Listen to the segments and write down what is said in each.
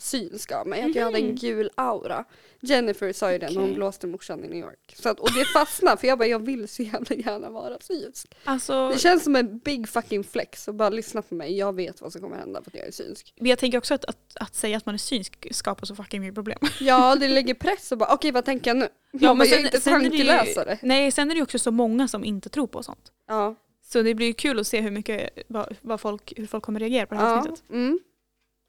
synsk av mig, att jag hade en gul aura. Jennifer sa ju det när hon Okej. blåste morsan i New York. Så att, och det fastnade för jag bara, jag vill så jävla gärna vara synsk. Alltså, Det känns som en big fucking flex och bara lyssna på mig, jag vet vad som kommer hända för att jag är synsk. jag tänker också att, att, att säga att man är synsk skapar så fucking mycket problem. Ja, det lägger press och bara, okej vad tänker jag nu? Ja, men men jag är inte sen det ju- tankeläsare. Nej, sen är det ju också så många som inte tror på sånt. Ja. Så det blir ju kul att se hur mycket, vad, vad folk, hur folk kommer reagera på det här ja. avsnittet. Mm.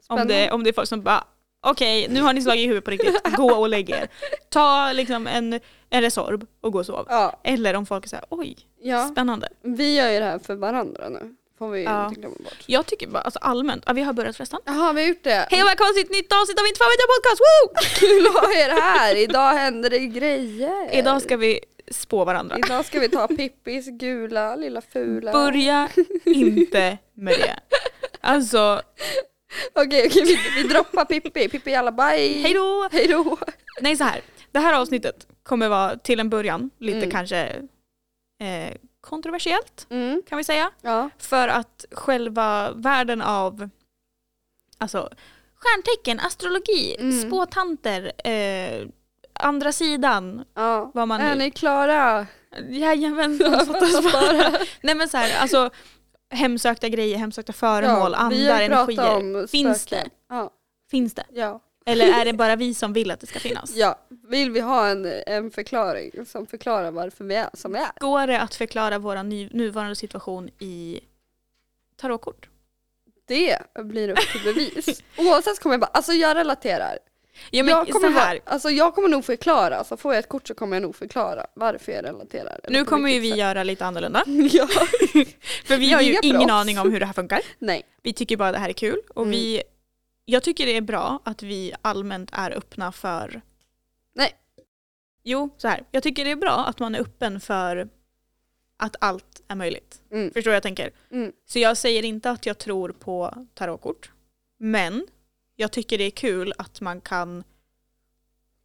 Om det, om det är folk som bara okej, nu har ni slagit i huvudet på riktigt, gå och lägg er. Ta liksom en, en Resorb och gå och sov. Ja. Eller om folk är såhär, oj, ja, spännande. vi gör ju det här för varandra nu. Får vi Ja. inte glömma bort. Jag tycker bara, alltså allmänt, ja, vi har börjat förresten. Jaha, vi har gjort det. Hej och välkomna till ett nytt avsnitt av Inte fan podcast, woo! Kul att ha er här! Idag händer det grejer. Idag ska vi spå varandra. Idag ska vi ta Pippis gula lilla fula. Börja inte med det. Alltså, Okej, okej vi, vi droppar Pippi. Pippi jalla bye. hej då! Hej då. Nej så här. det här avsnittet kommer vara till en början lite Mm. kanske eh, kontroversiellt Mm. kan vi säga. Ja. För att själva världen av alltså, stjärntecken, astrologi, Mm. spåtanter, eh, andra sidan, ja. vad man Är nu... ni klara? Jajamensan, fattas bara. Nej men så här, alltså hemsökta grejer, hemsökta föremål, vi andar, energier. om Finns det? Ja. Finns det? Ja. Eller är det bara vi som vill att det ska finnas? ja. Vill vi ha en, en förklaring som förklarar varför vi är som vi är? Går det att förklara vår ny, nuvarande situation i tarotkort? Det blir upp till bevis. Oavsett kommer jag bara, alltså jag relaterar. Ja, men jag, kommer här, Vara, alltså jag kommer nog förklara, alltså får jag ett kort så kommer jag nog förklara varför jag relaterar. nu kommer ju vi göra lite annorlunda. sätt. Ja. För vi har ju ingen proffs. aning om hur det här funkar. Nej. Vi tycker bara det här är kul. Och Mm. vi, jag tycker det är bra att vi allmänt är öppna för... Nej. Jo, så här. Jag tycker det är bra att man är öppen för att allt är möjligt. Mm. Förstår vad jag tänker? Mm. Så jag säger inte att jag tror på tarotkort. Men jag tycker det är kul att man kan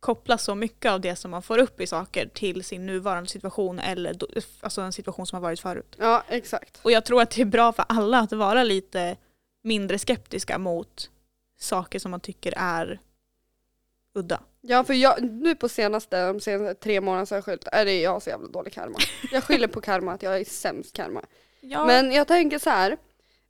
koppla så mycket av det som man får upp i saker till sin nuvarande situation eller do- alltså en situation som har varit förut. Ja, exakt. Och jag tror att det är bra för alla att vara lite mindre skeptiska mot saker som man tycker är udda. Ja, för jag, nu på senaste, de senaste tre månaderna så har jag skyllt, är det jag har så jävla dålig karma. Jag skyller på karma, att jag är sämst karma. Ja, Men jag tänker så här,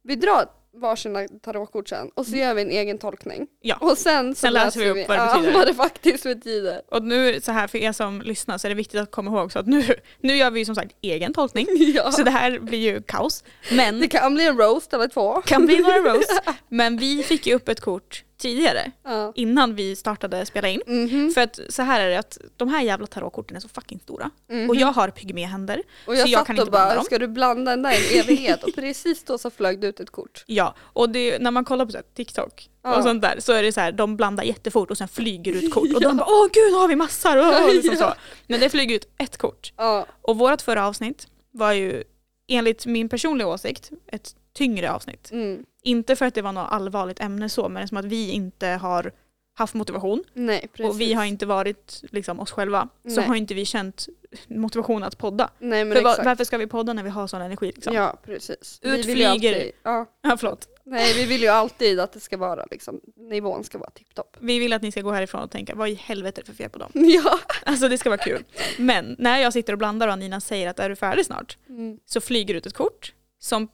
vi drar varsina tarotkort sen och så gör vi en egen tolkning. Ja. Och sen så Sen läser vi upp vad det ja, betyder. vad det faktiskt betyder. och nu så här för er som lyssnar så är det viktigt att komma ihåg så att nu, nu gör vi ju som sagt egen tolkning. Ja. Så det här blir ju kaos. Men Det kan bli en roast eller två. kan bli några roast. Men vi fick ju upp ett kort tidigare Ja. innan vi startade spela in. Mhm. För att så här är det att de här jävla tarotkorten är så fucking stora. Mhm. Och jag har pygméhänder. och jag så jag kan och inte blanda bara, dem. ska du blanda den där i en evighet? Och precis då så flög det ut ett kort. Ja, och det, när man kollar på så här, TikTok Ja. och sånt där så är det så här, de blandar jättefort och sen flyger ut kort och de bara åh gud har vi massor! Åh, liksom Ja. så. Men det flyger ut ett kort. Ja, Och vårt förra avsnitt var ju enligt min personliga åsikt ett tyngre avsnitt. mm. Inte för att det var något allvarligt ämne så men som att vi inte har haft motivation nej och vi har inte varit liksom, oss själva så Nej. har inte vi känt motivation att podda. Nej men För exakt. varför ska vi podda när vi har sån energi? Liksom? Ja precis. Ut vi flyger- ja. Ja, förlåt. Nej vi vill ju alltid att det ska vara liksom, nivån ska vara tipptopp. Vi vill att ni ska gå härifrån och tänka vad i helvete är det för fel på dem? Ja. Alltså det ska vara kul. Men när jag sitter och blandar och Nina säger att är du färdig snart? Mm. Så flyger ut ett kort som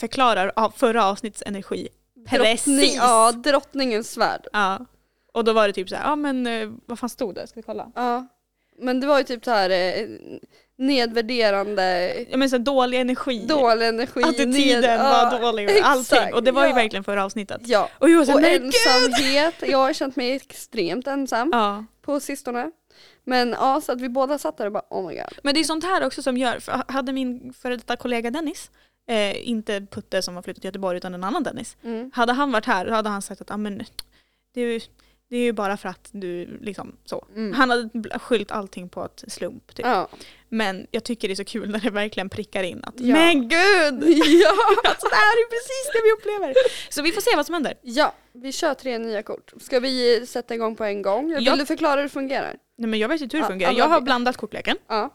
förklarar av förra avsnittets energi. Drottning, Precis! ja, drottningens svärd. Ja. Och då var det typ så här, ja men eh, vad fan stod det? Ska vi kolla? Ja. Men det var ju typ så här eh, nedvärderande, Ja men så här, dålig energi. dålig energi. Attityden ned- var ja, dålig. exakt, Allting. Och det var ju ja. verkligen förra avsnittet. Ja. Och jag så Och här, ensamhet, jag har känt mig extremt ensam Ja. på sistone. Men ja, så att vi båda satt där och bara oh my god. Men det är sånt här också som gör, för hade min före detta kollega Dennis, eh, inte Putte som har flyttat till Göteborg utan en annan Dennis, Mm. hade han varit här hade han sagt att ah, men, det, är ju, det är ju bara för att du liksom så. Mm. Han hade skyllt allting på ett slump. Typ. Ja. Men jag tycker det är så kul när det verkligen prickar in att Ja. men gud! ja. Alltså, det här är precis det vi upplever. Så vi får se vad som händer. ja, vi kör tre nya kort. Ska vi sätta igång på en gång? Vill Ja. du förklara hur det fungerar? Nej, men jag vet inte hur det Ja, fungerar. Jag har blandat kortleken. Ja.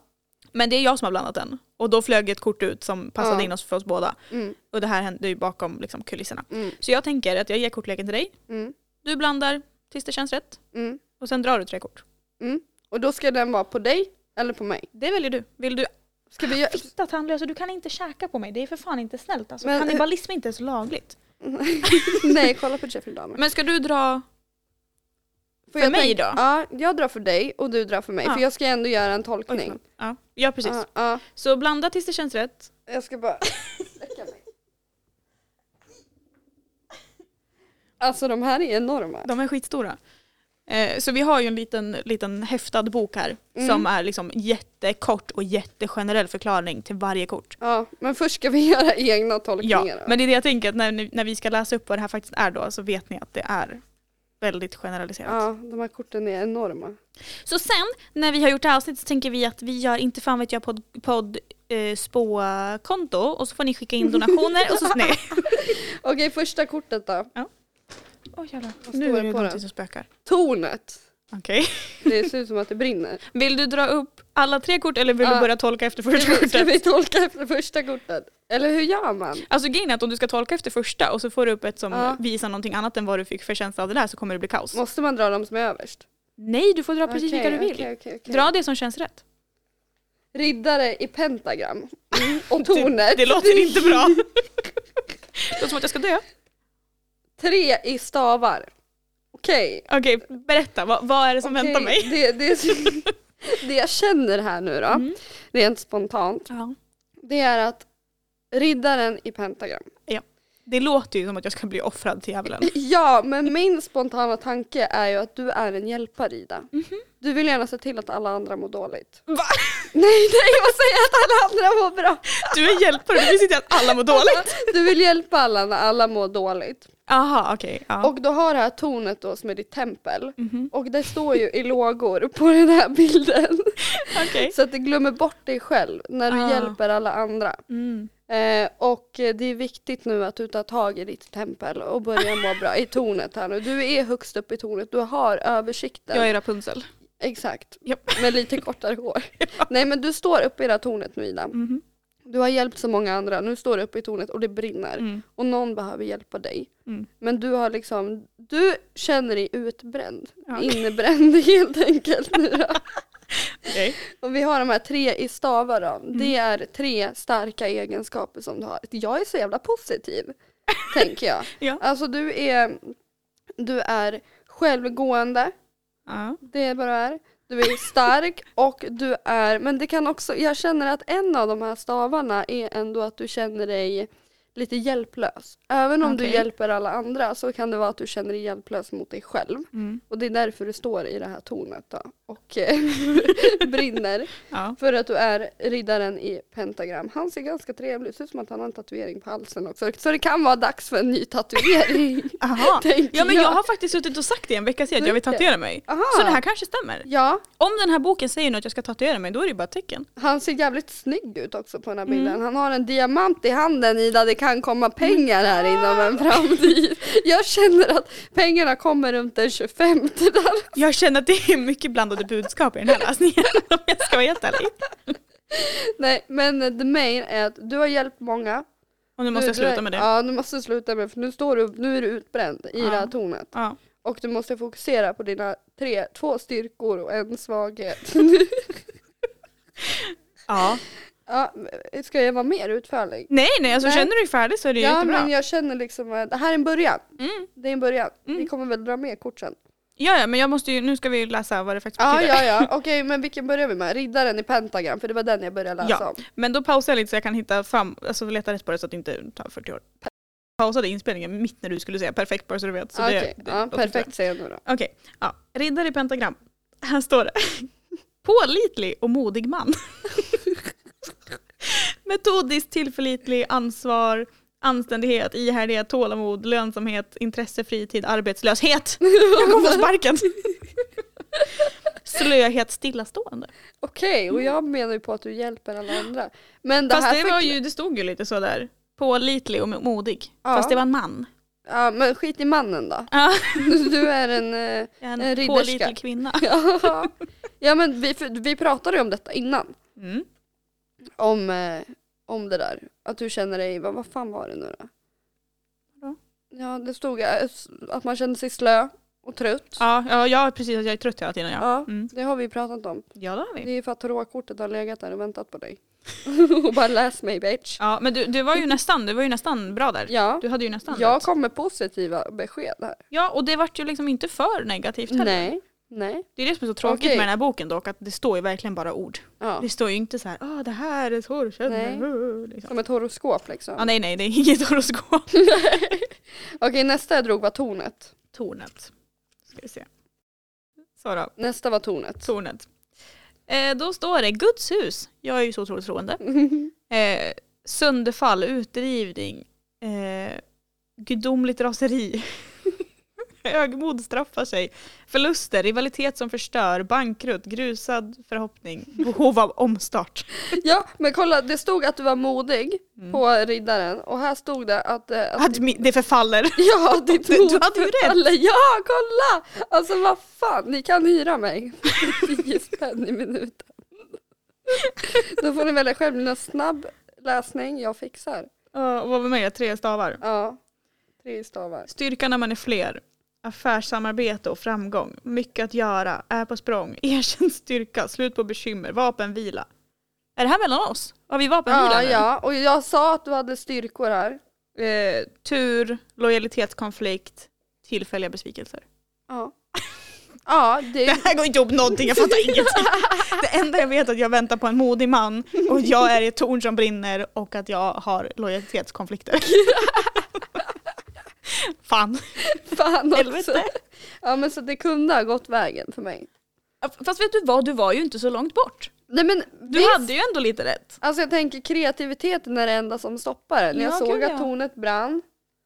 Men det är jag som har blandat den. Och då flög ett kort ut som passade Ja. in oss för oss båda. Mm. Och det här hände ju bakom liksom, kulisserna. Mm. Så jag tänker att jag ger kortleken till dig. Mm. Du blandar tills det känns rätt Mm. och sen drar du tre kort. Mm. Och då ska den vara på dig eller på mig? Det väljer du. Vill du Ska vi göra... Fitta tandlösa, du kan inte käka på mig. Det är för fan inte snällt. Alltså, Men- kannibalism är inte ens lagligt. Nej, kolla på Jeffrey Dahmer. Men ska du dra... Får för jag mig då? Ja, jag drar för dig och du drar för mig. Ja. För jag ska ändå göra en tolkning. ja. ja, precis. Ja, ja. Så blanda tills det känns rätt. Jag ska bara släcka mig. Alltså de här är enorma. De är skitstora. Eh, så vi har ju en liten, liten häftad bok här Mm. som är liksom jättekort och jättegenerell förklaring till varje kort. Ja, men först ska vi göra egna tolkningar. Ja, då. men det är det jag tänker att när, när vi ska läsa upp vad det här faktiskt är då så vet ni att det är väldigt generaliserat. ja, de här korten är enorma. Så sen när vi har gjort det här avsnittet så tänker vi att vi gör inte fan vet jag podd, podd eh, spå-konto och så får ni skicka in donationer och så nej. Okej, första kortet då. Oj jävlar. Vad Nu är det någonting som spökar. Tornet. Okej. Det ser ut som att det brinner. Vill du dra upp alla tre kort eller vill Ja. du börja tolka efter Ska första vi, ska kortet? vi tolka efter första kortet? Eller hur gör man? Alltså grejen är att om du ska tolka efter första och så får du upp ett som Ja. visar någonting annat än vad du fick för känsla av det där så kommer det bli kaos. Måste man dra dem som är överst? Nej, du får dra precis vilka du vill. okej, okej, okej. Dra det som känns rätt. Riddare i pentagram. Mm. Och tornet. Det låter inte bra. det låter som att jag ska dö. Tre i stavar. Okej. Okej, berätta. Vad, vad är det som okej, väntar mig? Det, det, det jag känner här nu då, Mm. rent spontant, Ja. det är att riddaren i pentagram. Det låter ju som att jag ska bli offrad till djävulen. Ja, men min spontana tanke är ju att du är en hjälpare Ida. Mhm. Du vill gärna se till att alla andra mår dåligt. Va? Nej, nej, jag säger att alla andra mår bra. Du är hjälpare, du visste inte att alla mår dåligt. Du vill hjälpa alla när alla mår dåligt. Aha, okej. ja. Och du har det här tornet då som är ditt tempel. Mhm. Och det står ju i lågor på den här bilden. Okej. Så att du glömmer bort dig själv när du Ah. hjälper alla andra. Mm. Eh, och det är viktigt nu att du tar tag i ditt tempel och börjar må bra i tornet här nu. Du är högst upp i tornet, du har översikten. Jag är Rapunzel. Exakt, Japp. med lite kortare hår. Nej men du står uppe i det här tornet nu Ida. Mhm. Du har hjälpt så många andra, nu står du uppe i tornet och det brinner. Mm. Och någon behöver hjälpa dig. Mm. Men du har liksom, du känner dig utbränd. Ja. Innebränd helt enkelt nu då. Okej. Och vi har de här tre i stavar då. Mm. Det är tre starka egenskaper som du har. Jag är så jävla positiv, tänker jag. Ja. Alltså du är, du är självgående, Ja. det är vad du är. Du är stark och du är, men det kan också, jag känner att en av de här stavarna är ändå att du känner dig lite hjälplös. Även om du Okej. hjälper alla andra så kan det vara att du känner dig hjälplös mot dig själv. Mm. Och det är därför du står i det här tornet då och eh, brinner. Ja. För att du är riddaren i pentagram. Han ser ganska trevlig ut, ser ut som att han har en tatuering på halsen också. Så det kan vara dags för en ny tatuering. Aha. Ja men jag har faktiskt suttit och sagt det en vecka sedan att jag vill tatuera mig. Aha. Så det här kanske stämmer. Ja, Om den här boken säger nu att jag ska tatuera mig då är det bara ett tecken. han ser jävligt snygg ut också på den här Mm. bilden. Han har en diamant i handen Ida, det kan komma pengar här inom en framtid. Jag känner att pengarna kommer runt den 25 där. Jag känner att det är mycket blandade budskap i den här läsningen om jag ska vara helt ärlig. Nej men the main är att du har hjälpt många. Och nu måste jag Du- du sluta med det. Ja, nu måste du sluta med det för nu, står du, nu är du utbränd i Ja. det här tornet. Ja. Och du måste fokusera på dina tre, två styrkor och en svaghet. ja. Ja, ska jag vara mer utförlig? Nej nej, alltså Nej. känner du dig färdig så är det Ja jättebra. men jag känner liksom att det här är en början. Mm. Det är en början. Mm. Vi kommer väl dra mer kort sen. Ja, ja men jag måste ju, nu ska vi läsa vad det faktiskt Ja betyder. ja ja, okej men vilken börjar vi med? Riddaren i pentagram för det var den jag började läsa Ja. om. Men då pausar jag lite så jag kan hitta fram, alltså leta rätt på det så att det inte tar 40 år. Pausade inspelningen mitt när du skulle säga perfekt bara så du vet. Så det, Okej, det ja, perfekt säger jag nu då. Okej, ja. Riddare i pentagram. Här står det. Pålitlig och modig man. Metodiskt tillförlitlig, ansvar, anständighet, ihärdighet, tålamod, lönsamhet, intresse, fritid, arbetslöshet. Jag kommer få sparken. Slöhet, stillastående. Okej, och jag menar ju på att du hjälper alla andra. Men det Fast här det, var ju, det stod ju lite så där. Pålitlig och modig. Ja. Fast det var en man. Ja men skit i mannen då. Ja. Du är en... eh, En, En ridderska. pålitlig kvinna. ja. ja men vi, vi pratade ju om detta innan. Mm. Om, eh, om det där. Att du känner dig, vad, vad fan var det nu då? Vadå? Ja det stod eh, att man känner sig slö, och trött. Ja, ja, ja precis. Jag är trött hela tiden. Ja, Ja, mm. det har vi pratat om. ja det har Det vi. är ju för att tarotkortet har legat där och väntat på dig. och bara läs mig bitch. Ja, men du, du var ju nästan, du var ju nästan bra där. Ja, Du hade ju nästan jag rätt. kom med positiva besked här. Ja, och det vart ju liksom inte för negativt heller. Nej, nej. Det är det som är så tråkigt Okej. med den här boken dock, att det står ju verkligen bara ord. Ja. Det står ju inte så här, ah det här är. Nej. uh", Liksom. Som ett horoskop liksom. Ah, nej, nej, det är inget horoskop. Okej, nästa jag drog var tornet. Tornet. Ska vi se. Så då, Nästa var tornet. tornet. Eh, då står det Guds hus. Jag är ju så otroligt troende. Eh, sönderfall, utdrivning, eh, gudomligt raseri. Högmod straffar sig. Förluster, rivalitet som förstör, bankrutt, grusad förhoppning, behov av omstart. ja, men kolla, det stod att du var modig Mm. på riddaren och här stod det att... eh, att Att mi- det förfaller. Ja, ditt Du- mod du hade ju rätt. förfaller. Ja, kolla! Alltså vad fan, ni kan hyra mig. 10 spänn i minuten. Då får ni välja själv, en snabb läsning, jag fixar. Ja, och vad var med? Tre stavar. Ja, tre stavar. Styrka när man är fler. Affärssamarbete och framgång. Mycket att göra. Är på språng. Erkänd styrka. Slut på bekymmer. Vapenvila. Är det här mellan oss? Har vi vapenvila Ja, nu? ja, och jag sa att du hade styrkor här. Eh, tur, lojalitetskonflikt, tillfälliga besvikelser. Ja. Ja, det, Det här går inte ihop någonting, jag fattar ingenting. Det enda jag vet är att jag väntar på en modig man och jag är i ett torn som brinner och att jag har lojalitetskonflikter. Fan. fan också. Helvete. Ja men så det kunde ha gått vägen för mig. Fast vet du vad, du var ju inte så långt bort. Nej men Du visst, hade ju ändå lite rätt. alltså jag tänker kreativiteten är det enda som stoppar en. Jag Ja, såg gud, att ja. tornet brann.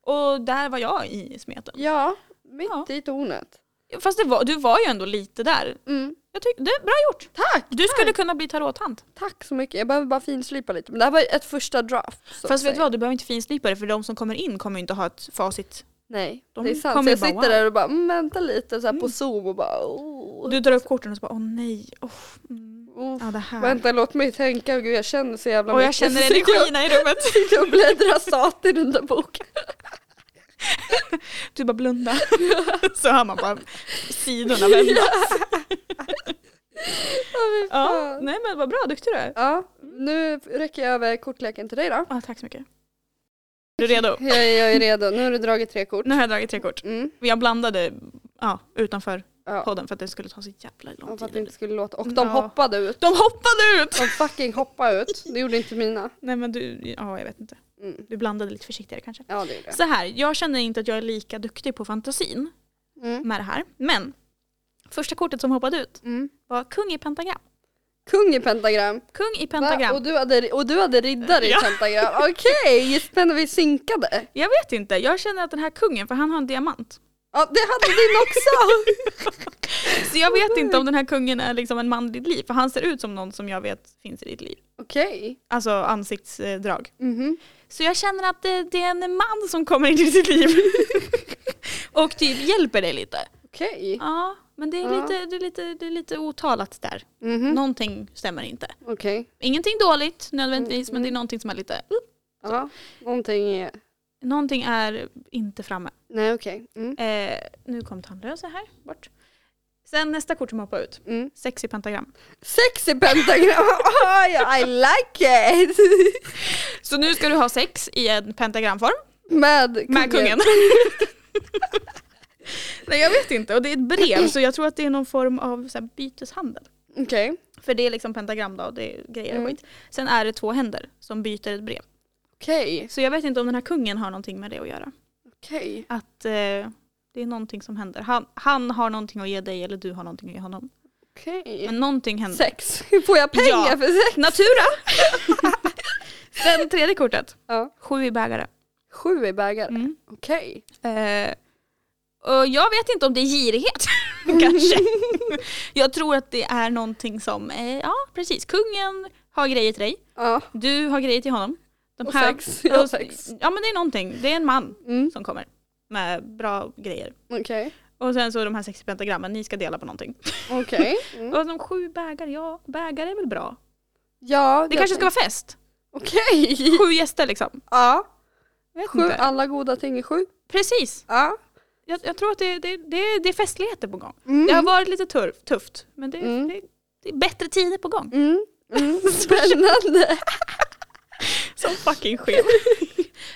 Och där var jag i smeten. Ja, mitt Ja. i tornet. Fast var, du var ju ändå lite där. Mm. Jag tycker, det är bra gjort. Tack! Du skulle kunna bli tarottant. Tack så mycket. Jag behöver bara finslipa lite. Men det här var ett första draft. så Fast vet du vad, du behöver inte finslipa det för de som kommer in kommer inte ha ett facit. Nej, De det är sant. kommer Så jag bara, sitter wow. där och bara mm, vänta lite så här på Mm. zoom och bara oh. Du drar upp korten och så bara åh nej, oh, mm. oh. ja det här. Vänta låt mig tänka, gud jag känner så jävla och jag mycket. känner sitter jag- energierna i rummet. sitter jag och bläddrar den där boken. Du bara blunda. så hör man bara sidorna vändas. Ja, nej men vad bra, duktig du är. ja, nu räcker jag över kortleken till dig då. Ja, tack så mycket. Är du redo? Jag, jag är redo, nu har du dragit tre kort. Nu har jag dragit tre kort. Mm. Jag blandade ja, utanför Ja. podden för att det skulle ta så jävla lång Ja, för att det tid. inte skulle låta. Och de Ja. hoppade ut. De hoppade ut! De fucking hoppade ut. Det gjorde inte mina. Nej men du, ja jag vet inte. Mm. Du blandade lite försiktigare kanske. Ja det gjorde jag. Så här, jag känner inte att jag är lika duktig på fantasin Mm. med det här. Men första kortet som hoppade ut Mm. Var kung i pentagram. Kung i pentagram. Kung i Va? pentagram. Och, du hade, och du hade riddare i pentagram. Okej, spännande vi synkade. Jag vet inte, jag känner att den här kungen, för han har en diamant. Ja det hade din också. Så jag vet inte om den här kungen är liksom en man i ditt liv, för han ser ut som någon som jag vet finns i ditt liv. Okej. Alltså ansiktsdrag. Mhm. Så jag känner att det, det är en man som kommer in i ditt liv. och typ hjälper dig lite. Okej. Ja, men det är, Ja. lite, det är, lite, det är lite otalat där. Mhm. Någonting stämmer inte. Okej. Ingenting dåligt nödvändigtvis, Mm, men det är mm. någonting som är lite... Ja, någonting är... Någonting är inte framme. Nej okej. Mm. Eh, nu kom tandlösa här, bort. Sen nästa kort som hoppar ut. Mm. Sex i pentagram. Sex i pentagram. Oh, yeah, I like it. Så nu ska du ha sex i en pentagramform Med kungen. med kungen. Nej jag vet inte, och det är ett brev så jag tror att det är någon form av så här, byteshandel. Okej. För det är liksom pentagram då, och det är grejer och Mm. skit. Sen är det två händer som byter ett brev. Okej. Så jag vet inte om den här kungen har någonting med det att göra. Okej. Att eh, det är någonting som händer. Han, han har någonting att ge dig eller du har någonting att ge honom. Okej. Men någonting händer. Sex. Får jag pengar Ja. för sex? Natura! Sen tredje kortet. Ja. Sju i bägare. Sju i bägare. Mm. Okej. Eh, jag vet inte om det är girighet. Kanske. jag tror att det är någonting som, eh, ja precis, kungen har grejer till dig. Ja. Du har grejer till honom. De Och sex. Jag har sex. Ja men det är någonting. Det är en man Mm. som kommer med bra grejer. Okej. Och sen så de här 60 pentagrammen, ni ska dela på någonting. Okej. Mm. Och de sju bägare, ja bägare är väl bra. Ja. Det kanske ska vara fest. Okej. Sju gäster liksom. Ja. Sju. inte. Alla goda ting är sju. Precis. Ja. Jag, jag tror att det, det, det, det är festligheter på gång. Mm. Det har varit lite turf, tufft, men det, Mm. det, det är bättre tider på gång. Mm. Mm. Spännande. Som fucking skev.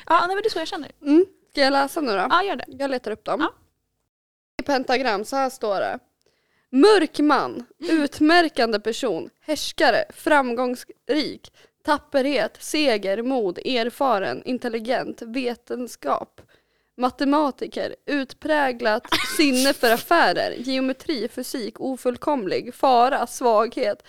ja, nej, men det är så jag känner. Mm. Ska jag läsa nu då? Ja, gör det. Jag letar upp dem. Ja. I pentagram, så här står det. Mörk man, utmärkande person, härskare, framgångsrik, tapperhet, seger, mod, erfaren, intelligent, vetenskap, matematiker, utpräglat sinne för affärer, geometri, fysik, ofullkomlig, fara, svaghet,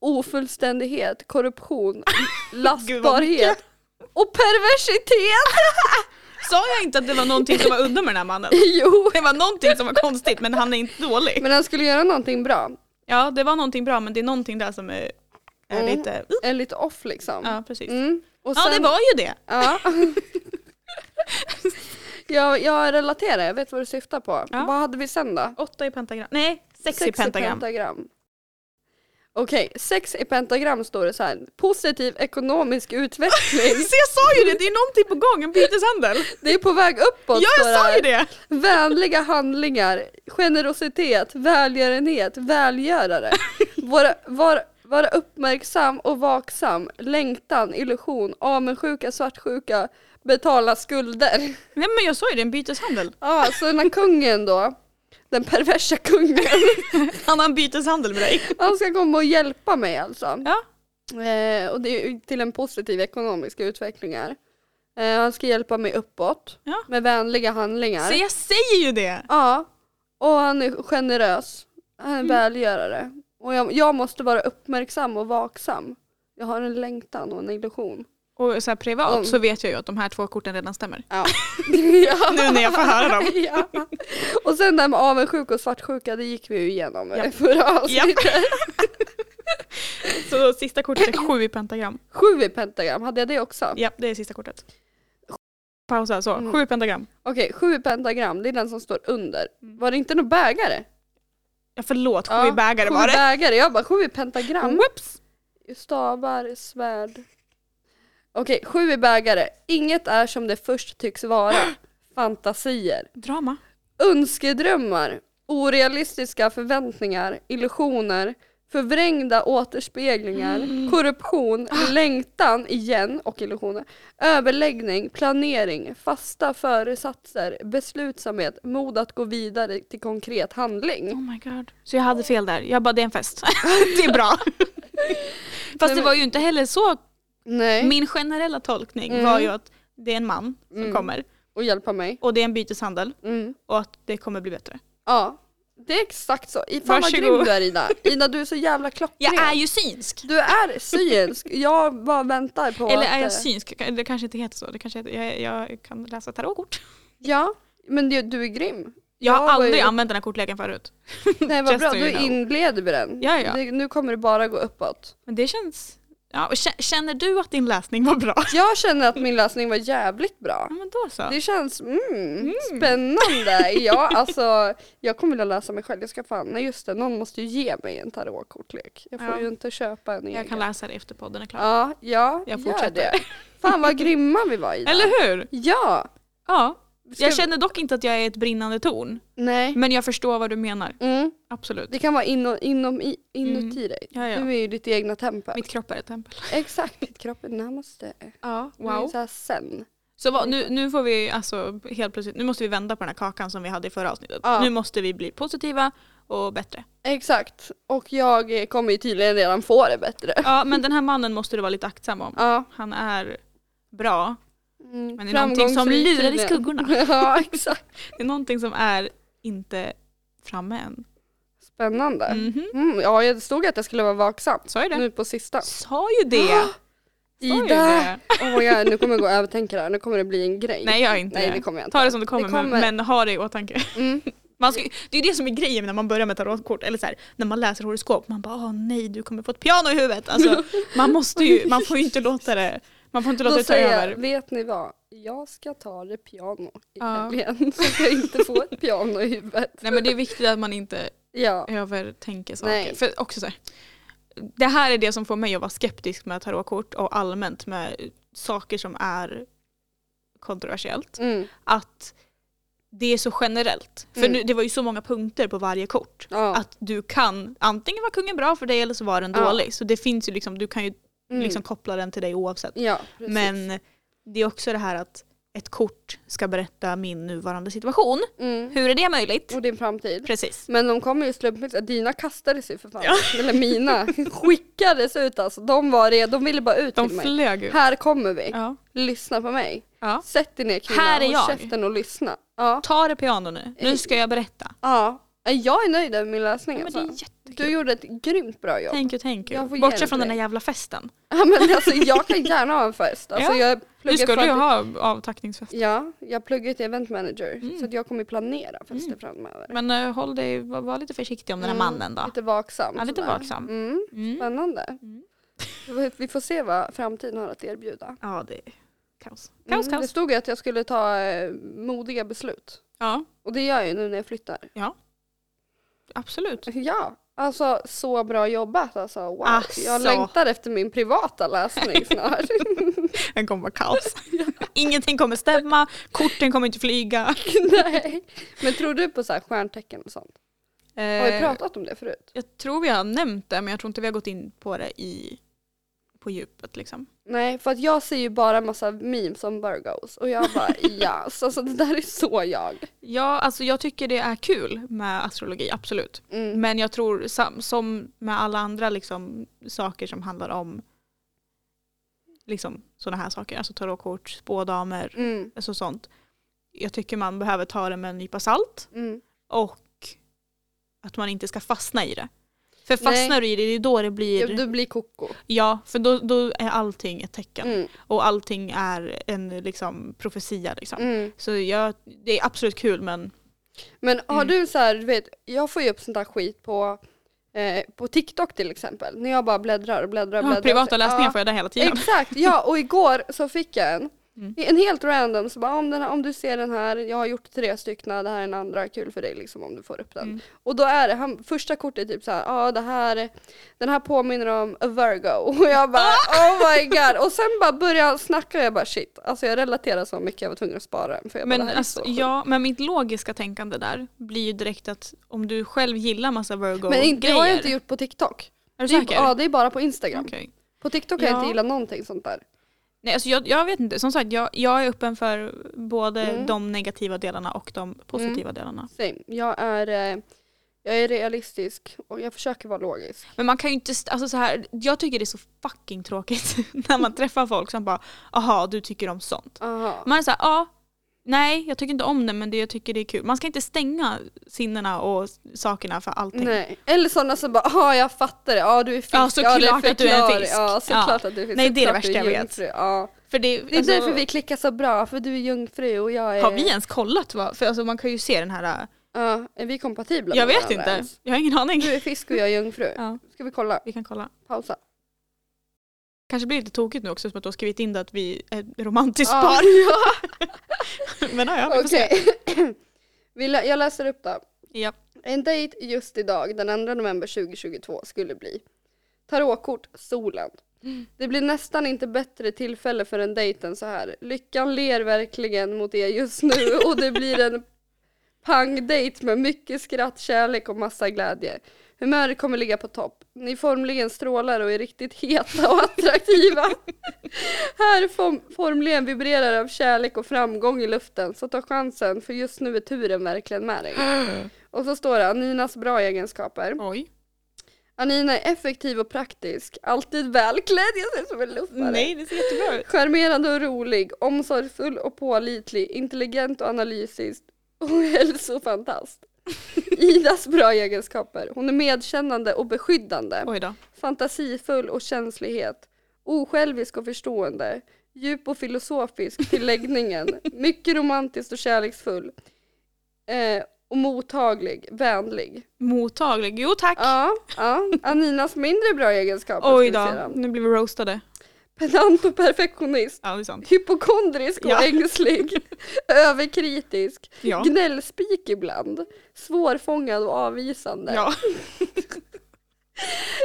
ofullständighet, korruption, lastbarhet och perversitet. Sa jag inte att det var någonting som var udda med den här mannen? jo, Det var någonting som var konstigt men han är inte dålig. men han skulle göra någonting bra. Ja, det var någonting bra men det är någonting där som är, är Mm. lite... Är lite off liksom. Ja, precis. Mm. Och Ja, det var ju det. Ja. Jag, jag relaterar, jag vet vad du syftar på. Ja. Vad hade vi sen då? Åtta i pentagram. Nej, sex, i pentagram. Okej, sex i pentagram står det så här. Positiv ekonomisk utveckling. Så jag sa ju det, det är någonting på gång, en byteshandel. Det är på väg uppåt Ja, jag sa ju det! Vänliga handlingar, generositet, välgörenhet, välgörare. Vara, vara, vara uppmärksam och vaksam, längtan, illusion, avundsjuka, svartsjuka, betala skulder. Nej men jag sa ju det, en byteshandel. Ja, så den här kungen då, den perversa kungen, Han har en byteshandel med dig. han ska komma och hjälpa mig alltså. Ja. Eh, och det är ju till en positiv ekonomisk utveckling här. Eh, han ska hjälpa mig uppåt Ja. med vänliga handlingar. Så jag säger ju det! Ja, och han är generös. Han är Mm. välgörare. Och jag, jag måste vara uppmärksam och vaksam. Jag har en längtan och en illusion. Och så här privat Mm. så vet jag ju att de här två korten redan stämmer. Ja. ja. Nu när jag får höra dem. ja. Och sen det här med avundsjuka och svartsjuka, det gick vi ju igenom i Japp. förra avsnittet. Så sista kortet är sju i pentagram. Sju i pentagram, hade jag det också? Ja, det är sista kortet. Pausa, så. Mm. Sju i pentagram. Okej, sju i pentagram, det är den som står under. Mm. Var det inte någon bägare? Ja, förlåt, sju Ja, i bägare sju var det. bägare, jag bara sju i pentagram. Whoops! Stavar, svärd. Okej, sju i bägare. Inget är som det först tycks vara. Fantasier. Drama. Önskedrömmar. Orealistiska förväntningar. Illusioner. Förvrängda återspeglingar. Mm. Korruption. Längtan igen och illusioner. Överläggning. Planering. Fasta föresatser. Beslutsamhet. Mod att gå vidare till konkret handling. Oh my god. Så jag hade fel där. Jag bara, det är en fest. det är bra. Fast Nej, det men- var ju inte heller så. Nej. Min generella tolkning Mm. var ju att det är en man som Mm. kommer Och hjälpa mig. och det är en byteshandel Mm. och att det kommer bli bättre. Ja. Det är exakt så. I- Fan vad grym du är Ida. Ida du är så jävla klockren. Jag är ju synsk! Du är synsk. Jag bara väntar på Eller att... är eh, jag synsk? Det kanske inte heter så. Det kanske heter, jag, jag kan läsa tarotkort. Ja, men du, du är grym. Jag har Jag aldrig ju- använt den här kortleken förut. Nej vad bra, du know. inleder med den. Ja, ja. Det, nu kommer det bara gå uppåt. Men det känns... Ja, och kä- känner du att din läsning var bra? Jag känner att min läsning var jävligt bra. Ja men då så. Det känns mm, spännande. Ja, alltså, jag kommer vilja läsa mig själv. Jag ska fan, nej just det, någon måste ju ge mig en tarotkortlek. Jag får Ja. ju inte köpa en egen. Jag kan läsa det efter podden är klar. Ja, ja, Jag gör fortsätter. det. Fan vad grymma vi var Ida. Eller hur? Ja. Ja. Ska Jag känner dock inte att jag är ett brinnande torn. Nej. Men jag förstår vad du menar. Mm. Absolut. Det kan vara inom, inom, i- inuti dig. Ja, ja. Du är ju ditt egna tempel. Mitt kropp är ett tempel. Exakt, ditt kropp är namaste. Ja, är så sen. Så vad, nu, nu får vi alltså helt plötsligt, nu måste vi vända på den här kakan som vi hade i förra avsnittet. Ja. Nu måste vi bli positiva och bättre. Exakt. Och jag kommer ju tydligen redan få det bättre. Ja men den här mannen måste du vara lite aktsam om. Ja. Han är bra, Mm. Men det är någonting som lurar i skuggorna. ja, exakt. det är någonting som är inte framme än. Spännande. Mhm. Mm, ja, det stod att jag skulle vara vaksam. Sa ju det. Nu på sista. Sa ju det! Ida! Oh my God, nu kommer jag gå och övertänka det här. Nu kommer det bli en grej. Nej gör inte Nej det. kommer jag inte. Ta det som det kommer, Det kommer. Men, men ha det i åtanke. Mm. Man ska, det är det som är grejen när man börjar med tarotkort, eller så här, när man läser horoskop. Man bara åh nej du kommer få ett piano i huvudet. Alltså, man, måste ju, man får ju inte låta det, man får inte låta det ta över. jag, vet ni vad? Jag ska ta det piano i Ja. helgen. Så jag inte får ett piano i huvudet. Nej men det är viktigt att man inte Ja. övertänker saker. Nej. För också så här, det här är det som får mig att vara skeptisk med tarotkort och allmänt med saker som är kontroversiellt. Mm. Att det är så generellt. För Mm. nu, det var ju så många punkter på varje kort. Ja. Att du kan, antingen var kungen bra för dig eller så var den Ja. dålig. Så det finns ju liksom, du kan ju Mm. liksom koppla den till dig oavsett. ja. Men det är också det här att ett kort ska berätta min nuvarande situation. Mm. Hur är det möjligt? Och din framtid. Precis. Men de kommer ju slumpmässigt, dina kastades ju för fan. Ja. Eller mina skickades ut alltså. De var redo, de ville bara ut De till mig. flög ut. Här kommer vi. Ja. Lyssna på mig. Ja. Sätt dig ner kvinna, Här är håll jag. käften och lyssna. Ja. Ta det piano nu. Nu ska jag berätta. ja. Jag är nöjd med min läsning Ja, men det är alltså. jättekul. Du gjorde ett grymt bra jobb. Thank you, thank you. Bortsett från den där jävla festen. Ja, men alltså, jag kan gärna ha en fest. Alltså, Ja, jag Du skulle ju ha avtackningsfest. Ja, jag pluggar till event manager. Mm. Så att jag kommer planera fester Mm. framöver. Men uh, håll dig, var, var lite försiktig om den här Mm, mannen då. Lite vaksam. Ja, lite sådär. vaksam. Mm. Mm. Spännande. Mm. Vi- får se vad framtiden har att erbjuda. Ja, det är kaos. Kaos, Mm, det kaos. stod ju att jag skulle ta eh, modiga beslut. Ja, Och det gör jag ju nu när jag flyttar. Absolut. Ja, alltså så bra jobbat alltså. Wow. Asså. Jag längtar efter min privata läsning snart. Den kommer vara kaos. Ingenting kommer stämma, korten kommer inte flyga. Nej. Men tror du på så här stjärntecken och sånt? Har vi Eh, pratat om det förut? Jag tror vi har nämnt det men jag tror inte vi har gått in på det i, på djupet liksom. Nej, för att jag ser ju bara massa memes om Virgos och jag bara yes, alltså det där är så jag. Ja, alltså jag tycker det är kul med astrologi, absolut. Mm. Men jag tror som med alla andra liksom, saker som handlar om liksom, sådana här saker, alltså tarotkort, spådamer, Mm. alltså sånt. Jag tycker man behöver ta det med en nypa salt Mm. och att man inte ska fastna i det. För fastnar du i det, det är då det blir, Ja, du blir koko. ja, för då, då är allting ett tecken. Mm. Och allting är en liksom, profetia. Liksom. Mm. Så jag, det är absolut kul men Men har Mm. du så här, du vet, jag får ju upp sånt där skit på, eh, på TikTok till exempel. När jag bara bläddrar och bläddrar och ja, bläddrar. privata läsningar ja, får jag där hela tiden. Exakt, ja och igår så fick jag en. Mm. En helt random, så bara om, här, om du ser den här, jag har gjort tre stycken, det här är en andra, kul för dig liksom om du får upp den. Mm. Och då är det, han, första kortet är typ så här, ja det här, den här påminner om a Virgo. Och jag bara oh my god. Och sen bara började han snacka och jag bara shit. Alltså jag relaterar så mycket, jag var tvungen att spara den. För jag bara, Men, är alltså, ja, men mitt logiska tänkande där blir ju direkt att om du själv gillar massa virgo Men inte, det har jag inte gjort på TikTok. Är du Det är, ja det är bara på Instagram. Okej. På TikTok har jag Ja. inte gillat någonting sånt där. Nej, alltså jag, jag vet inte. Som sagt, jag, jag är öppen för både Mm. de negativa delarna och de positiva delarna. Same. Jag är, eh, jag är realistisk och jag försöker vara logisk. Men man kan ju inte, alltså så här, jag tycker det är så fucking tråkigt när man träffar folk som bara aha du tycker om sånt. Aha. Man är såhär, ja, nej jag tycker inte om det men det, jag tycker det är kul. Man ska inte stänga sinnena och sakerna för allting. Nej. Eller sådana som bara, ja jag fattar det, ja du är fisk, Ja, såklart det att du är en fisk. Ja såklart Ja. att du är fisk. Nej, det är det värsta jag vet. Ja. För det, Det är alltså, därför vi klickar så bra, för du är jungfru och jag är... Har vi ens kollat? Va? För alltså, man kan ju se den här, Ja, är vi kompatibla jag vet inte, ens? jag har ingen aning. Du är fisk och jag är jungfru. Ja, Ska vi kolla? vi kan kolla. Pausa. Kanske blir lite tokigt nu också som att du har skrivit in det att vi är ett romantiskt Ja, par. Men ja, vi får se. Vi lä- Jag läser upp då. Ja. En dejt just idag, den 2 november 2022, skulle bli Tarotkort, solen. Mm. Det blir nästan inte bättre tillfälle för en dejt än så här. Lyckan ler verkligen mot er just nu och det blir en pangdejt med mycket skratt, kärlek och massa glädje. Humöret kommer ligga på topp. Ni formligen strålar och är riktigt heta och attraktiva. Här form, formligen vibrerar av kärlek och framgång i luften, så ta chansen för just nu är turen verkligen med dig. Och så står det Aninas bra egenskaper. Oj. Anina är effektiv och praktisk, alltid välklädd, jag ser ut som en luffare. Nej, det ser jättebra ut. Charmerande och rolig, omsorgsfull och pålitlig, intelligent och analytisk och hälsofantast. Idas bra egenskaper. Hon är medkännande och beskyddande, Oj då. fantasifull och känslighet, osjälvisk och förstående, djup och filosofisk till läggningen, mycket romantisk och kärleksfull eh, och mottaglig, vänlig. Mottaglig. Jo tack. Ja, ja. Aninas mindre bra egenskaper Oj då. nu blir vi roastade. Pedant och perfektionist. Ja, det är sant. Hypokondrisk och Ja. ängslig. Överkritisk. Ja. Gnällspik ibland. Svårfångad och avvisande. ja,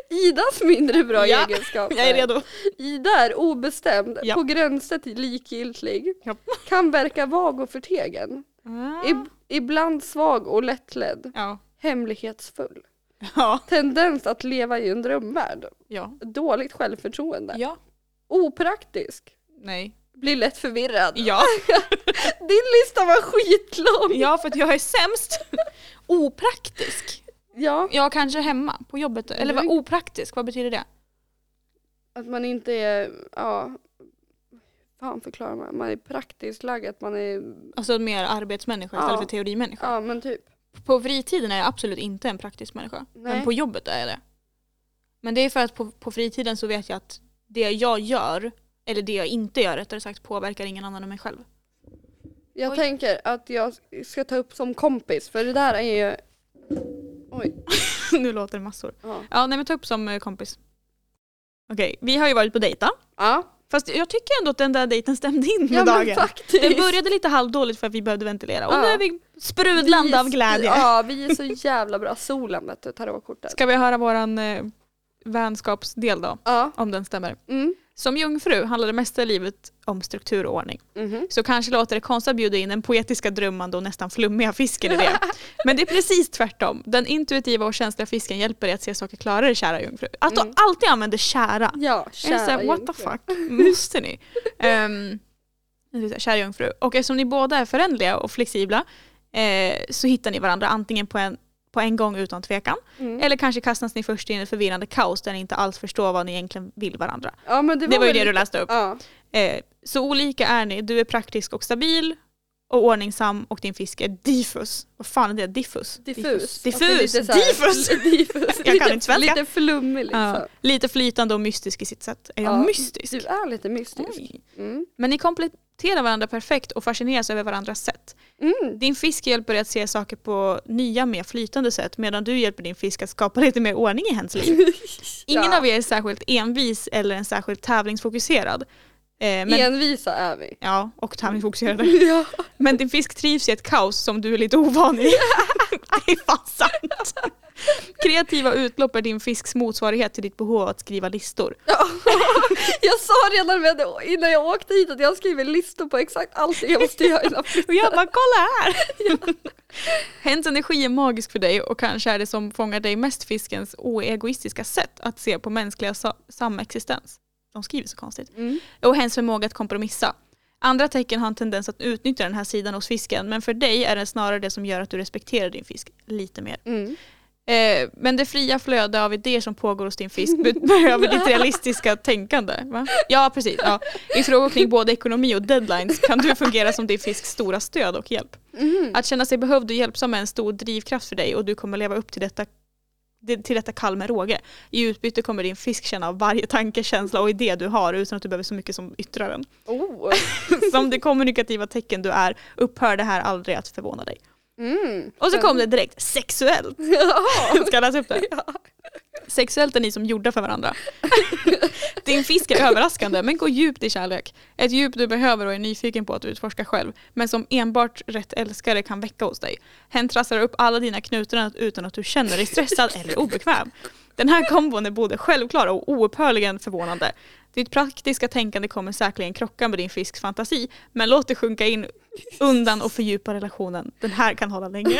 Idas mindre bra Ja, egenskaper. jag är redo. Ida är obestämd, Ja. på gränsen till likgiltig. Ja. Kan verka vag och förtegen. Ah. Ib- ibland svag och lättledd. Ja. Hemlighetsfull. Ja. Tendens att leva i en drömvärld. Ja. Dåligt självförtroende. Ja. Opraktisk. Nej. Blir lätt förvirrad. Ja. Din lista var skitlång. ja, för att jag är sämst. Opraktisk. Ja, Ja, kanske hemma på jobbet. Eller vad opraktisk, vad betyder det? att man inte är, ja, fan förklarar man, man är praktiskt lagd, att man är, Alltså mer arbetsmänniska istället Ja. för teorimänniska. ja men typ. På fritiden är jag absolut inte en praktisk människa. Nej. Men på jobbet är jag det. Men det är för att på, på fritiden så vet jag att det jag gör, eller det jag inte gör rättare sagt, påverkar ingen annan än mig själv. Jag Oj. tänker att jag ska ta upp som kompis, för det där är ju, oj, nu låter det massor. ja. Ja, nej men ta upp som eh, kompis. Okej, vi har ju varit på dejta. Ja, Fast jag tycker ändå att den där dejten stämde in med ja men dagen. faktiskt. Den började lite halvdåligt för att vi behövde ventilera och Ja. nu är vi sprudlande Vi är av glädje. Ja, vi är så jävla bra. Solen vet du, tarotkortet. Ska vi höra våran eh, vänskapsdel då? Ja. Om den stämmer. Mm. Som jungfru handlar det mesta i livet om struktur och ordning. Mhm. Så kanske låter det konstigt att bjuda in den poetiska, drömmande och nästan flummiga fisken i det. Men det är precis tvärtom. Den intuitiva och känsliga fisken hjälper dig att se saker klarare, kära jungfru. Att Mm. du alltid använder kära. Ja, Jag kära här, what the fuck, måste ni? Um, kära jungfru. Och eftersom ni båda är förändliga och flexibla eh, så hittar ni varandra antingen på en, på en gång utan tvekan Mm. eller kanske kastas ni först in i ett förvirrande kaos där ni inte alls förstår vad ni egentligen vill varandra. Ja, det var, Det var ju det du läste upp. Ja. Eh, så olika är ni. Du är praktisk och stabil och ordningsam och din fisk är diffus. Vad fan är det? Diffus? Diffus. Diffus! Alltså diffus. diffus. Jag kan inte svenska. Lite flummig liksom. Ja, lite flytande och mystisk i sitt sätt. Är jag Ja, mystisk? Du är lite mystisk. Mm. Men ni kompletterar varandra perfekt och fascineras över varandras sätt. Mm. Din fisk hjälper dig att se saker på nya, mer flytande sätt medan du hjälper din fisk att skapa lite mer ordning i hens liv. Ingen Ja. av er är särskilt envis eller en särskilt tävlingsfokuserad. Eh, men, Envisa är vi. ja, och tävlingsfokuserade. Ja. Men din fisk trivs i ett kaos som du är lite ovan i. det är fan sant. Kreativa utlopp är din fisks motsvarighet till ditt behov av att skriva listor. Ja. Jag sa redan med det, innan jag åkte hit att jag skriver listor på exakt allt jag måste göra innan Och jag bara kolla här! Hens energi är magisk för dig och kanske är det som fångar dig mest fiskens oegoistiska sätt att se på mänskliga sa- samexistens. De skriver så konstigt. mm. Och hens förmåga att kompromissa. Andra tecken har en tendens att utnyttja den här sidan hos fisken men för dig är det snarare det som gör att du respekterar din fisk lite mer. Mm. Eh, men det fria flöde av idéer som pågår hos din fisk be- behöver ditt realistiska tänkande. Va? Ja, precis. Ja. I frågor kring både ekonomi och deadlines kan du fungera som din fisks stora stöd och hjälp. Mm. Att känna sig behövd och hjälpsam är en stor drivkraft för dig och du kommer leva upp till detta det- till detta kall med råge. I utbyte kommer din fisk känna av varje tanke, känsla och idé du har utan att du behöver så mycket som yttrar den. Oh. Som det kommunikativa tecken du är upphör det här aldrig att förvåna dig. Mm. Och så kom det direkt, sexuellt. Ja. Ska jag läsa upp det? Sexuellt är ni som gjorda för varandra. Din fisk är överraskande men går djupt i kärlek. Ett djup du behöver och är nyfiken på att utforska själv men som enbart rätt älskare kan väcka hos dig. Hen trasslar upp alla dina knutar utan att du känner dig stressad eller obekväm. Den här kombon är både självklar och oupphörligen förvånande. Ditt praktiska tänkande kommer säkerligen krocka med din fisks fantasi men låt det sjunka in undan och fördjupa relationen. Den här kan hålla länge.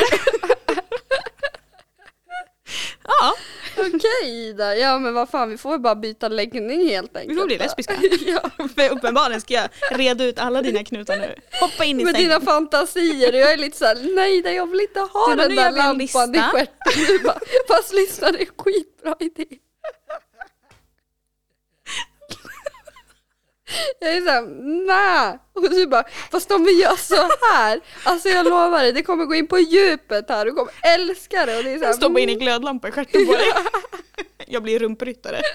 ja, Okej Ida, ja men vad fan vi får bara byta läggning helt enkelt. vi får bli lesbiska. ja. För uppenbarligen ska jag reda ut alla dina knutar nu. Hoppa in i Med sängen. dina fantasier och jag är lite såhär, nej jag vill inte ha Du den där lampan i stjärten. Fast lyssna det är skitbra idé. Jag är såhär, nej. Och du bara, fast om vi gör så här, alltså jag lovar dig, det kommer gå in på djupet här, du kommer älska det. Och det är så här, Jag stoppar in en glödlampa i stjärten på dig. Jag blir rumpryttare.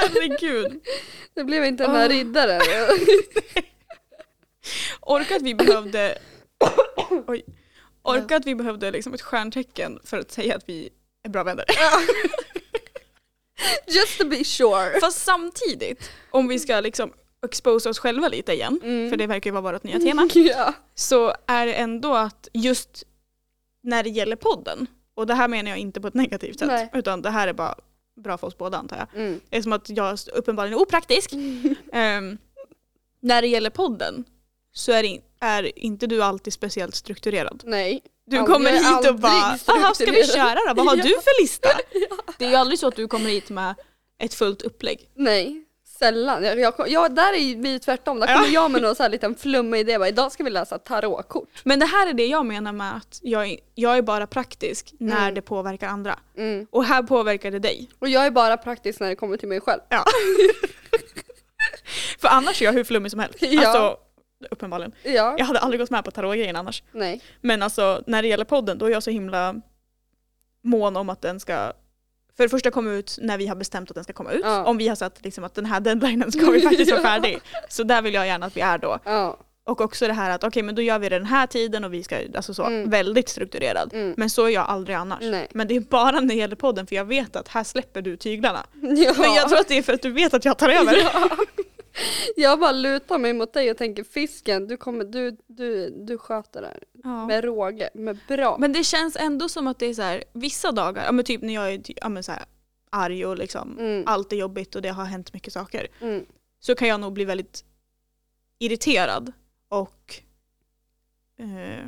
Herregud. Det blev inte den här riddaren. Orka att vi behövde Oj. Orka att vi behövde liksom ett stjärntecken för att säga att vi är bra vänner. Just to be sure. Fast samtidigt, om vi ska liksom exposa oss själva lite igen, Mm. för det verkar ju vara vårt nya tema, Ja. så är det ändå att just när det gäller podden, och det här menar jag inte på ett negativt sätt, Nej. utan det här är bara bra för oss båda antar jag. Mm. Eftersom att jag är uppenbarligen opraktisk. Ehm, när det gäller podden så är, in, är inte du alltid speciellt strukturerad. Nej. Du Aldrig- kommer hit och bara “Jaha, ska vi strukturerad." köra då? Vad har Ja. du för lista?” Det är ju aldrig så att du kommer hit med ett fullt upplägg. Nej. Sällan. Jag, jag, jag, där är vi tvärtom. Där Ja. kommer jag med någon så här liten flummig idé. Bara, Idag ska vi läsa tarotkort. Men det här är det jag menar med att jag är, jag är bara praktisk när Mm. det påverkar andra. Mm. Och här påverkar det dig. Och jag är bara praktisk när det kommer till mig själv. Ja. För annars är jag hur flummig som helst. Ja. Alltså, uppenbarligen. Ja. Jag hade aldrig gått med på tarotgrejen annars. Nej. Men alltså när det gäller podden då är jag så himla mån om att den ska för det första komma ut när vi har bestämt att den ska komma ut. Ja. Om vi har sagt liksom att den här deadlinen ska vi faktiskt vara färdig. Så där vill jag gärna att vi är då. Ja. Och också det här att okej men då gör vi det den här tiden och vi ska, alltså så, Mm. väldigt strukturerad. Mm. Men så är jag aldrig annars. Nej. Men det är bara när det gäller podden för jag vet att här släpper du tyglarna. Ja. Men jag tror att det är för att du vet att jag tar över. Ja. Jag bara lutar mig mot dig och tänker fisken, du, kommer, du, du, du sköter det här Ja. med råge, med bra. Men det känns ändå som att det är så här, vissa dagar, ja men typ när jag är ja men så här, arg och liksom Mm. allt är jobbigt och det har hänt mycket saker. Mm. Så kan jag nog bli väldigt irriterad och eh,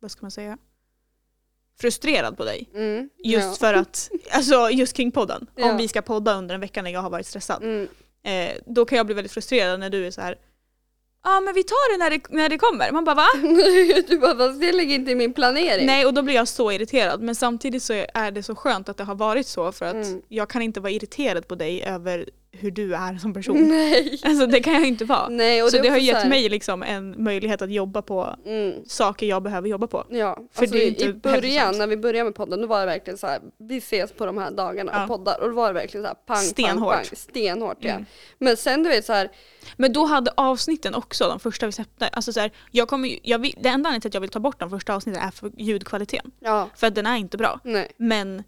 vad ska man säga? Frustrerad på dig. Mm. Just ja. för att, alltså just kring podden. Ja. Om vi ska podda under en vecka när jag har varit stressad. Mm. Eh, då kan jag bli väldigt frustrerad när du är så här. Ja ah, men vi tar det när, det när det kommer. Man bara va? du bara, fast det ligger inte i min planering. Nej och då blir jag så irriterad men samtidigt så är det så skönt att det har varit så för att Mm. jag kan inte vara irriterad på dig över hur du är som person. Nej. Alltså det kan jag inte vara. Nej och så är det har gett här- mig liksom en möjlighet att jobba på Mm. saker jag behöver jobba på. Ja, För alltså det är i, inte i början när vi började med podden då var det verkligen så här, vi ses på de här dagarna Ja. och poddar och då var det verkligen så här pang, Stenhårt. pang, pang, stenhårt ja. Mm. Men sen du vet så här, Men då hade avsnitten också, de första vi släppte, alltså så här, jag kommer, jag vill, det enda anledningen till att jag vill ta bort de första avsnitten är för ljudkvaliteten. ja, För att den är inte bra. nej, Men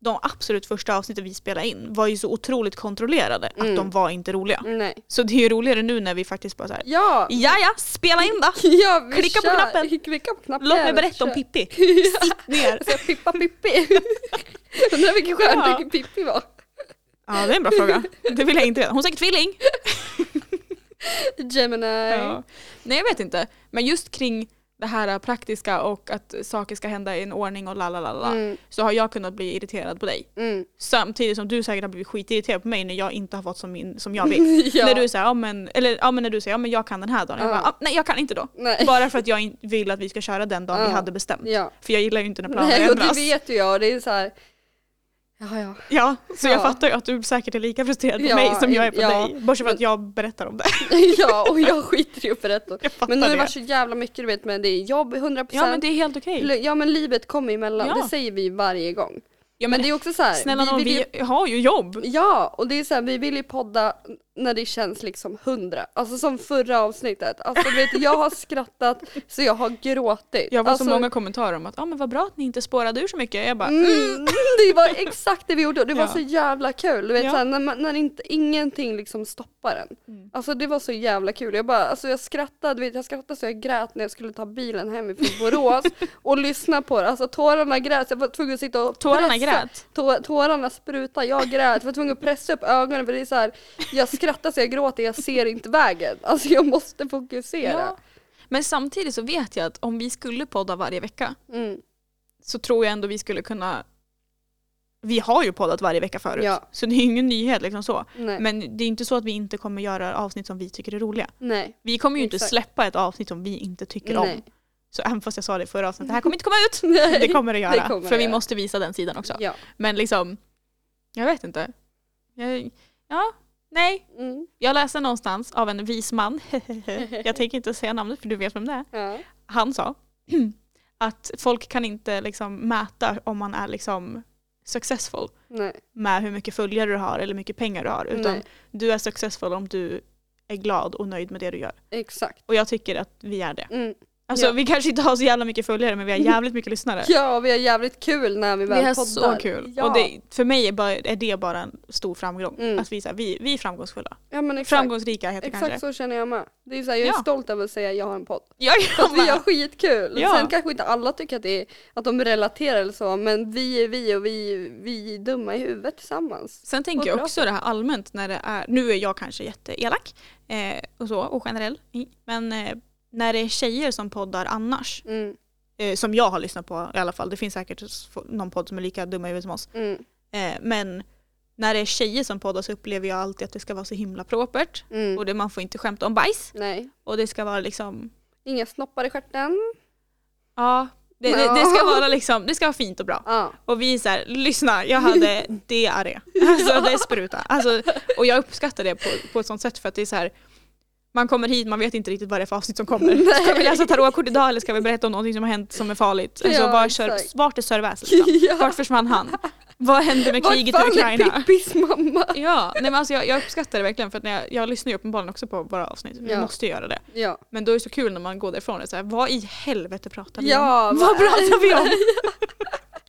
de absolut första avsnitten vi spelade in var ju så otroligt kontrollerade Mm. att de var inte roliga. nej. Så det är ju roligare nu när vi faktiskt bara såhär Ja! Ja, ja, spela in då! ja vi Klicka på kör. knappen. Klicka på knappen. Låt mig berätta om Kör. Pippi. Ja. Sitt ner. Så Pippa Pippi. Undrar vilken stjärntecken Pippi var. Ja, det är en bra fråga. Det vill jag inte veta. Hon är säkert tvilling. Gemini. Ja. Nej, jag vet inte. Men just kring det här praktiska och att saker ska hända i en ordning och la la la la Mm, så har jag kunnat bli irriterad på dig. mm. Samtidigt som du säkert har blivit skitirriterad på mig när jag inte har fått som, min, som jag vill. ja. När du säger ja men, eller, ja men när du säger ja men jag kan den här dagen. Jag Ja. bara, ah, nej jag kan inte då. Nej. Bara för att jag vill att vi ska köra den dagen vi Ja. hade bestämt. Ja. För jag gillar ju inte när planer Nej, och det ändras. vet ju jag och det är så här. Ja, ja. Ja, så jag Ja. fattar ju att du säkert är lika frustrerad på Ja, mig som jag är på ja. dig. Bortsett från Men- att jag berättar om det. ja, och jag skiter i att berätta. Jag Men nu har det varit så jävla mycket du vet med det är jobb 100%. Ja men det är helt okej. Ja men livet kommer emellan, Ja. det säger vi varje gång. Ja, Men det är också så här, Snälla vi nån, vill ju, vi har ju jobb. Ja, och det är så här, vi vill ju podda när det känns liksom hundra. Alltså som förra avsnittet. Alltså du vet, jag har skrattat så jag har gråtit. Jag får alltså, så många kommentarer om att ah, men vad bra att ni inte spårade ur så mycket. Jag bara, Mm, det var exakt det vi gjorde och det var Ja. så jävla kul. Du vet, Ja. så här, när, man, när inte, ingenting liksom stoppar en. Mm. Alltså det var så jävla kul. Jag, bara, alltså, jag skrattade, vet, jag skrattade så jag grät när jag skulle ta bilen hemifrån Borås och lyssna på det. Alltså tårarna grät, jag var tvungen att sitta och tårarna pressa. grät. Tå, tårarna sprutade, jag grät, jag var tvungen att pressa upp ögonen för det är så här, jag skrattar så jag gråter, jag ser inte vägen. Alltså jag måste fokusera. Ja. Men samtidigt så vet jag att om vi skulle podda varje vecka Mm. så tror jag ändå vi skulle kunna vi har ju poddat varje vecka förut, Ja. så det är ju ingen nyhet liksom så. Nej. Men det är inte så att vi inte kommer göra avsnitt som vi tycker är roliga. Nej. Vi kommer ju inte Exakt. släppa ett avsnitt som vi inte tycker Nej. om. Så även fast jag sa det i förra avsnittet, det här kommer inte komma ut! Nej. Det kommer det göra. det kommer för det vi göra. måste visa den sidan också. Ja. Men liksom, jag vet inte. Jag, ja, nej. Mm. Jag läste någonstans av en vis man, jag tänker inte säga namnet för du vet vem det är. Ja. Han sa att folk kan inte liksom mäta om man är liksom successful Nej. med hur mycket följare du har eller hur mycket pengar du har. Utan Nej. du är successful om du är glad och nöjd med det du gör. Exakt. Och jag tycker att vi är det. Mm. Alltså Ja. vi kanske inte har så jävla mycket följare men vi har jävligt mycket lyssnare. Ja, vi har jävligt kul när vi Vi väl har poddar. så kul. Ja. Och det, för mig är, bara, är det bara en stor framgång. Mm. Att vi, så här, vi, vi är framgångsfulla. ja men exakt. Framgångsrika heter det Exakt kanske. så känner jag med. Det är så här, jag är Ja. stolt över att säga att jag har en podd. Ja, För att vi har jag skitkul. Ja. Sen kanske inte alla tycker att, det är, att de relaterar eller så, men vi är vi och vi, vi är dumma i huvudet tillsammans. Sen tänker jag också det här allmänt när det är, nu är jag kanske jätteelak eh, och så och generell, men eh, när det är tjejer som poddar annars, Mm, eh, som jag har lyssnat på i alla fall, det finns säkert någon podd som är lika dumma i huvudet som oss, mm, eh, men när det är tjejer som poddar så upplever jag alltid att det ska vara så himla propert mm. och det, man får inte skämta om bajs Nej, och det ska vara liksom, inga snoppar i stjärten. ja, det, det, det ska vara liksom, det ska vara fint och bra. Ja. Och vi är såhär, lyssna jag hade diarré. Alltså det spruta. Alltså, och jag uppskattar det på, på ett sånt sätt för att det är så här. Man kommer hit, man vet inte riktigt vad det är för avsnitt som kommer. Nej. Ska vi läsa tarotkort idag eller ska vi berätta om någonting som har hänt som är farligt? Alltså, Ja, var exakt. vart är Sir? Ja. Vart försvann han? Vad hände med Vart kriget i fan är Ukraina? Pippis mamma? Ja, nej men alltså jag, jag uppskattar det verkligen för att när jag, jag lyssnar ju uppenbarligen också på våra avsnitt. Vi Ja. måste göra det. Ja. Men då är det så kul när man går därifrån och här, vad i helvete pratar vi om? Vad pratar vi om?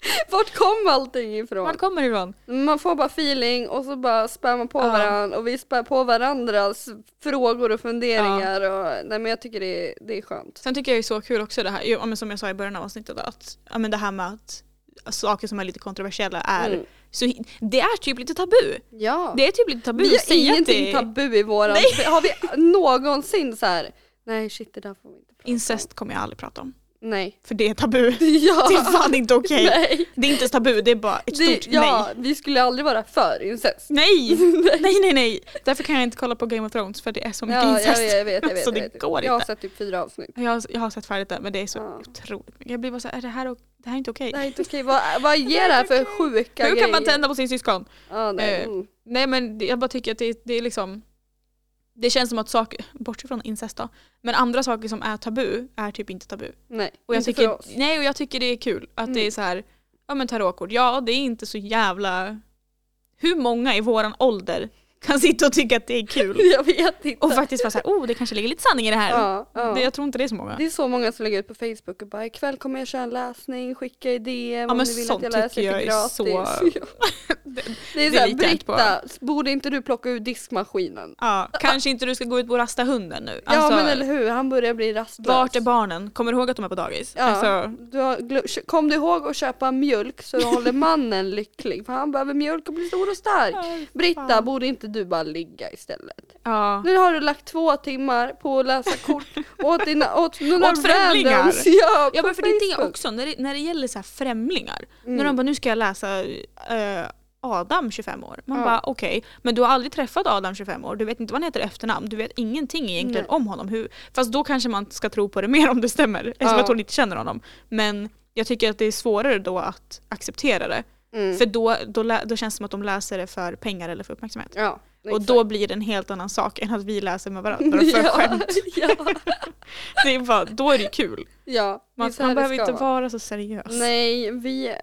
Vart kom allting ifrån? Vart kommer det ifrån? Man får bara feeling och så bara spär man på Ja. varandra och vi spär på varandras frågor och funderingar. Och, nej men jag tycker det är, det är skönt. Sen tycker jag det är så kul också det här, ja, men som jag sa i början av avsnittet, att ja, men det här med att saker som är lite kontroversiella är Mm. så, det är typ lite tabu. Ja. Det är typ lite tabu vi att säga ingenting det är tabu i våran... Har vi någonsin så här? nej shit det där får vi inte prata incest kommer jag aldrig prata om. Nej. För det är tabu. Ja. Det är fan inte okej. Nej. Det är inte tabu, det är bara ett Det, stort ja, vi skulle aldrig vara för incest. nej. Nej! Nej nej nej. Därför kan jag inte kolla på Game of Thrones för det är så mycket Ja, jag incest. vet, jag vet, jag vet. Så jag det vet. går Jag har inte. sett typ fyra avsnitt. Jag har, jag har sett färdigt det men det är så Ja. otroligt mycket. Jag blir bara såhär, är det här, det här är inte okej? Det här är inte okej. Vad, vad ger det här för sjuka Hur grejer? kan man tända på sin syskon? Ja, nej. Eh, mm. Nej men jag bara tycker att det, det är liksom Det känns som att saker, bortsett från incest då, men andra saker som är tabu är typ inte tabu. Nej, Och jag inte tycker, för oss. nej och jag tycker det är kul att det Mm. är så här, ja men tarotkort, ja det är inte så jävla Hur många i våran ålder kan sitta och tycka att det är kul? Jag vet inte. Och faktiskt vara såhär, oh det kanske ligger lite sanning i det här. ja, ja. Det, jag tror inte det är så många. Det är så många som lägger ut på Facebook och bara ikväll kommer jag köra en läsning, skicka i DM Ja, om ni vill att jag läser lite gratis. så- Ja. det, Det är såhär. Britta, borde inte du plocka ur diskmaskinen? ja, kanske inte du ska gå ut och rasta hunden nu. ja Alltså, men eller hur, han börjar bli rastlös. Vart är barnen? Kommer du ihåg att de är på dagis? Ja, Alltså, du har, kom du ihåg att köpa mjölk så du håller mannen lycklig? För han behöver mjölk och bli stor och stark. Britta, borde inte du bara ligga istället? ja. Nu har du lagt två timmar på att läsa kort åt dina åt några Åt främlingar. randoms, Ja, Ja men för det är det också, när det, när det gäller så främlingar. När Mm. de bara nu ska jag läsa eh, Adam 25 år. Man Ja. bara okej, men du har aldrig träffat Adam 25 år, du vet inte vad han heter efternamn, du vet ingenting egentligen Nej. om honom. Hur, fast då kanske man ska tro på det mer om det stämmer, eftersom Ja. att inte känner honom. Men jag tycker att det är svårare då att acceptera det. Mm. För då, då, då känns det som att de läser det för pengar eller för uppmärksamhet. Ja, Och då blir det en helt annan sak än att vi läser med varandra för ja, skämt. ja, Det är bara, då är det kul. ja, Man, man behöver inte vara så seriös. Nej, vi,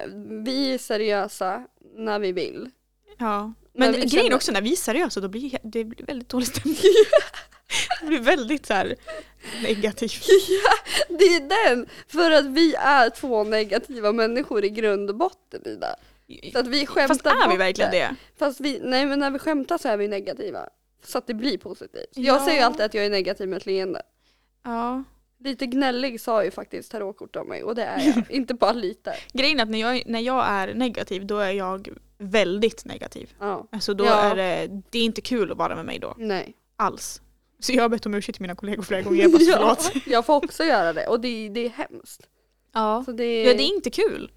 vi är seriösa när vi vill. Ja. Men grejen är känner- också när vi är seriösa då blir det blir väldigt dålig stämning. det blir väldigt så här negativt. Det är den! För att vi är två negativa människor i grund och botten Ida. Så att vi skämtar Fast är vi verkligen det? Fast vi, nej men när vi skämtar så är vi negativa. Så att det blir positivt. Jag Ja. säger ju alltid att jag är negativ med ett leende. Ja. Lite gnällig sa ju faktiskt tarotkort om mig och det är jag. inte bara lite. Grejen är att när jag, när jag är negativ då är jag väldigt negativ. Ja. Alltså då Ja. är det, det är inte kul att vara med mig då. Nej. Alls. Så jag har bett om ursäkt till mina kollegor flera gånger. Jag bara ja, förlåt. jag får också göra det och det, det är hemskt. Ja. Så det, ja, det är inte kul.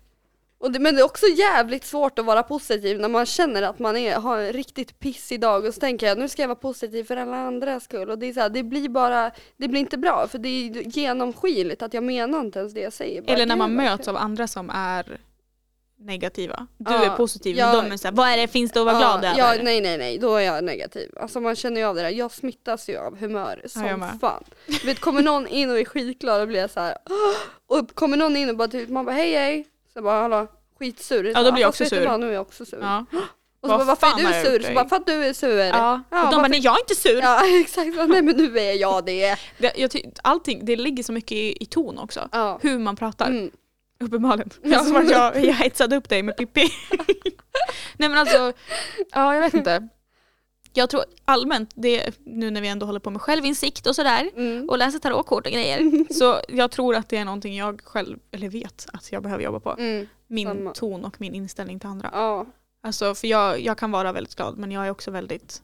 Och det, men det är också jävligt svårt att vara positiv när man känner att man är, har en riktigt pissig dag och så tänker jag nu ska jag vara positiv för alla andras skull och det är så här, det blir bara, det blir inte bra för det är genomskinligt att jag menar inte ens det jag säger. Bara, Eller när "Gud, man möts kul." av andra som är negativa. Du Ja, är positiv ja. men de är såhär, vad är det finns det att vara glad över? Ja, nej nej nej, då är jag negativ. Alltså man känner ju av det där, jag smittas ju av humör som med. fan. Du vet kommer någon in och är skitglad och blir jag så här. "Åh!" och kommer någon in och bara typ, man bara hej hej, så jag bara hallå, skitsur. Ja, då blir jag också sur. vad, nu är jag också sur. Ja. Och så Vad bara, varför fan är du jag sur? Så bara, för att du är sur. Ja. Ja, och de bara, nej jag är inte sur. Ja exakt, nej men nu är jag det. Det, jag allting, det ligger så mycket i, i ton också. Ja. Hur man pratar. Mm. Uppenbarligen. Ja. Ja. Som att jag, jag hetsade upp dig med Pippi. Nej men alltså, ja jag vet inte. Jag tror allmänt, det, nu när vi ändå håller på med självinsikt och sådär Mm. och läser tarotkort och grejer. så jag tror att det är någonting jag själv, eller vet att jag behöver jobba på. Mm. Min samma. ton och min inställning till andra. Ja. Alltså för jag, jag kan vara väldigt glad men jag är också väldigt,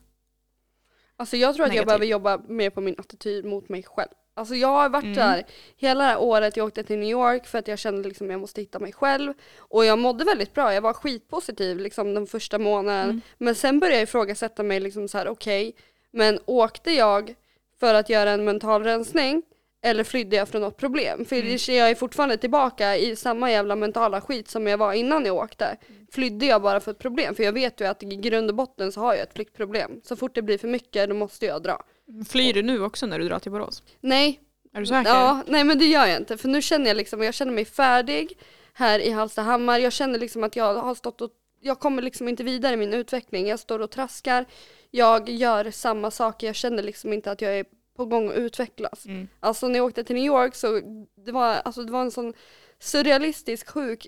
Alltså jag tror att jag behöver jobba mer på min attityd mot mig själv. Alltså jag har varit Mm. där hela det här året, jag åkte till New York för att jag kände liksom jag måste hitta mig själv. Och jag mådde väldigt bra, jag var skitpositiv liksom den första månaden. Mm. Men sen började jag ifrågasätta mig liksom så här: okej, men åkte jag för att göra en mental rensning eller flydde jag från något problem? För Mm. jag är fortfarande tillbaka i samma jävla mentala skit som jag var innan jag åkte. Flydde jag bara för ett problem? För jag vet ju att i grund och botten så har jag ett flyktproblem. Så fort det blir för mycket då måste jag dra. Flyr du nu också när du drar till Borås? Nej, Är du säker? ja, nej men det gör jag inte. För nu känner jag liksom, jag känner mig färdig här i Hallstahammar. Jag känner liksom att jag har stått och, jag kommer liksom inte vidare i min utveckling. Jag står och traskar, jag gör samma saker. Jag känner liksom inte att jag är på gång att utvecklas. Mm. Alltså när jag åkte till New York så det var, alltså, det var en sån surrealistisk sjuk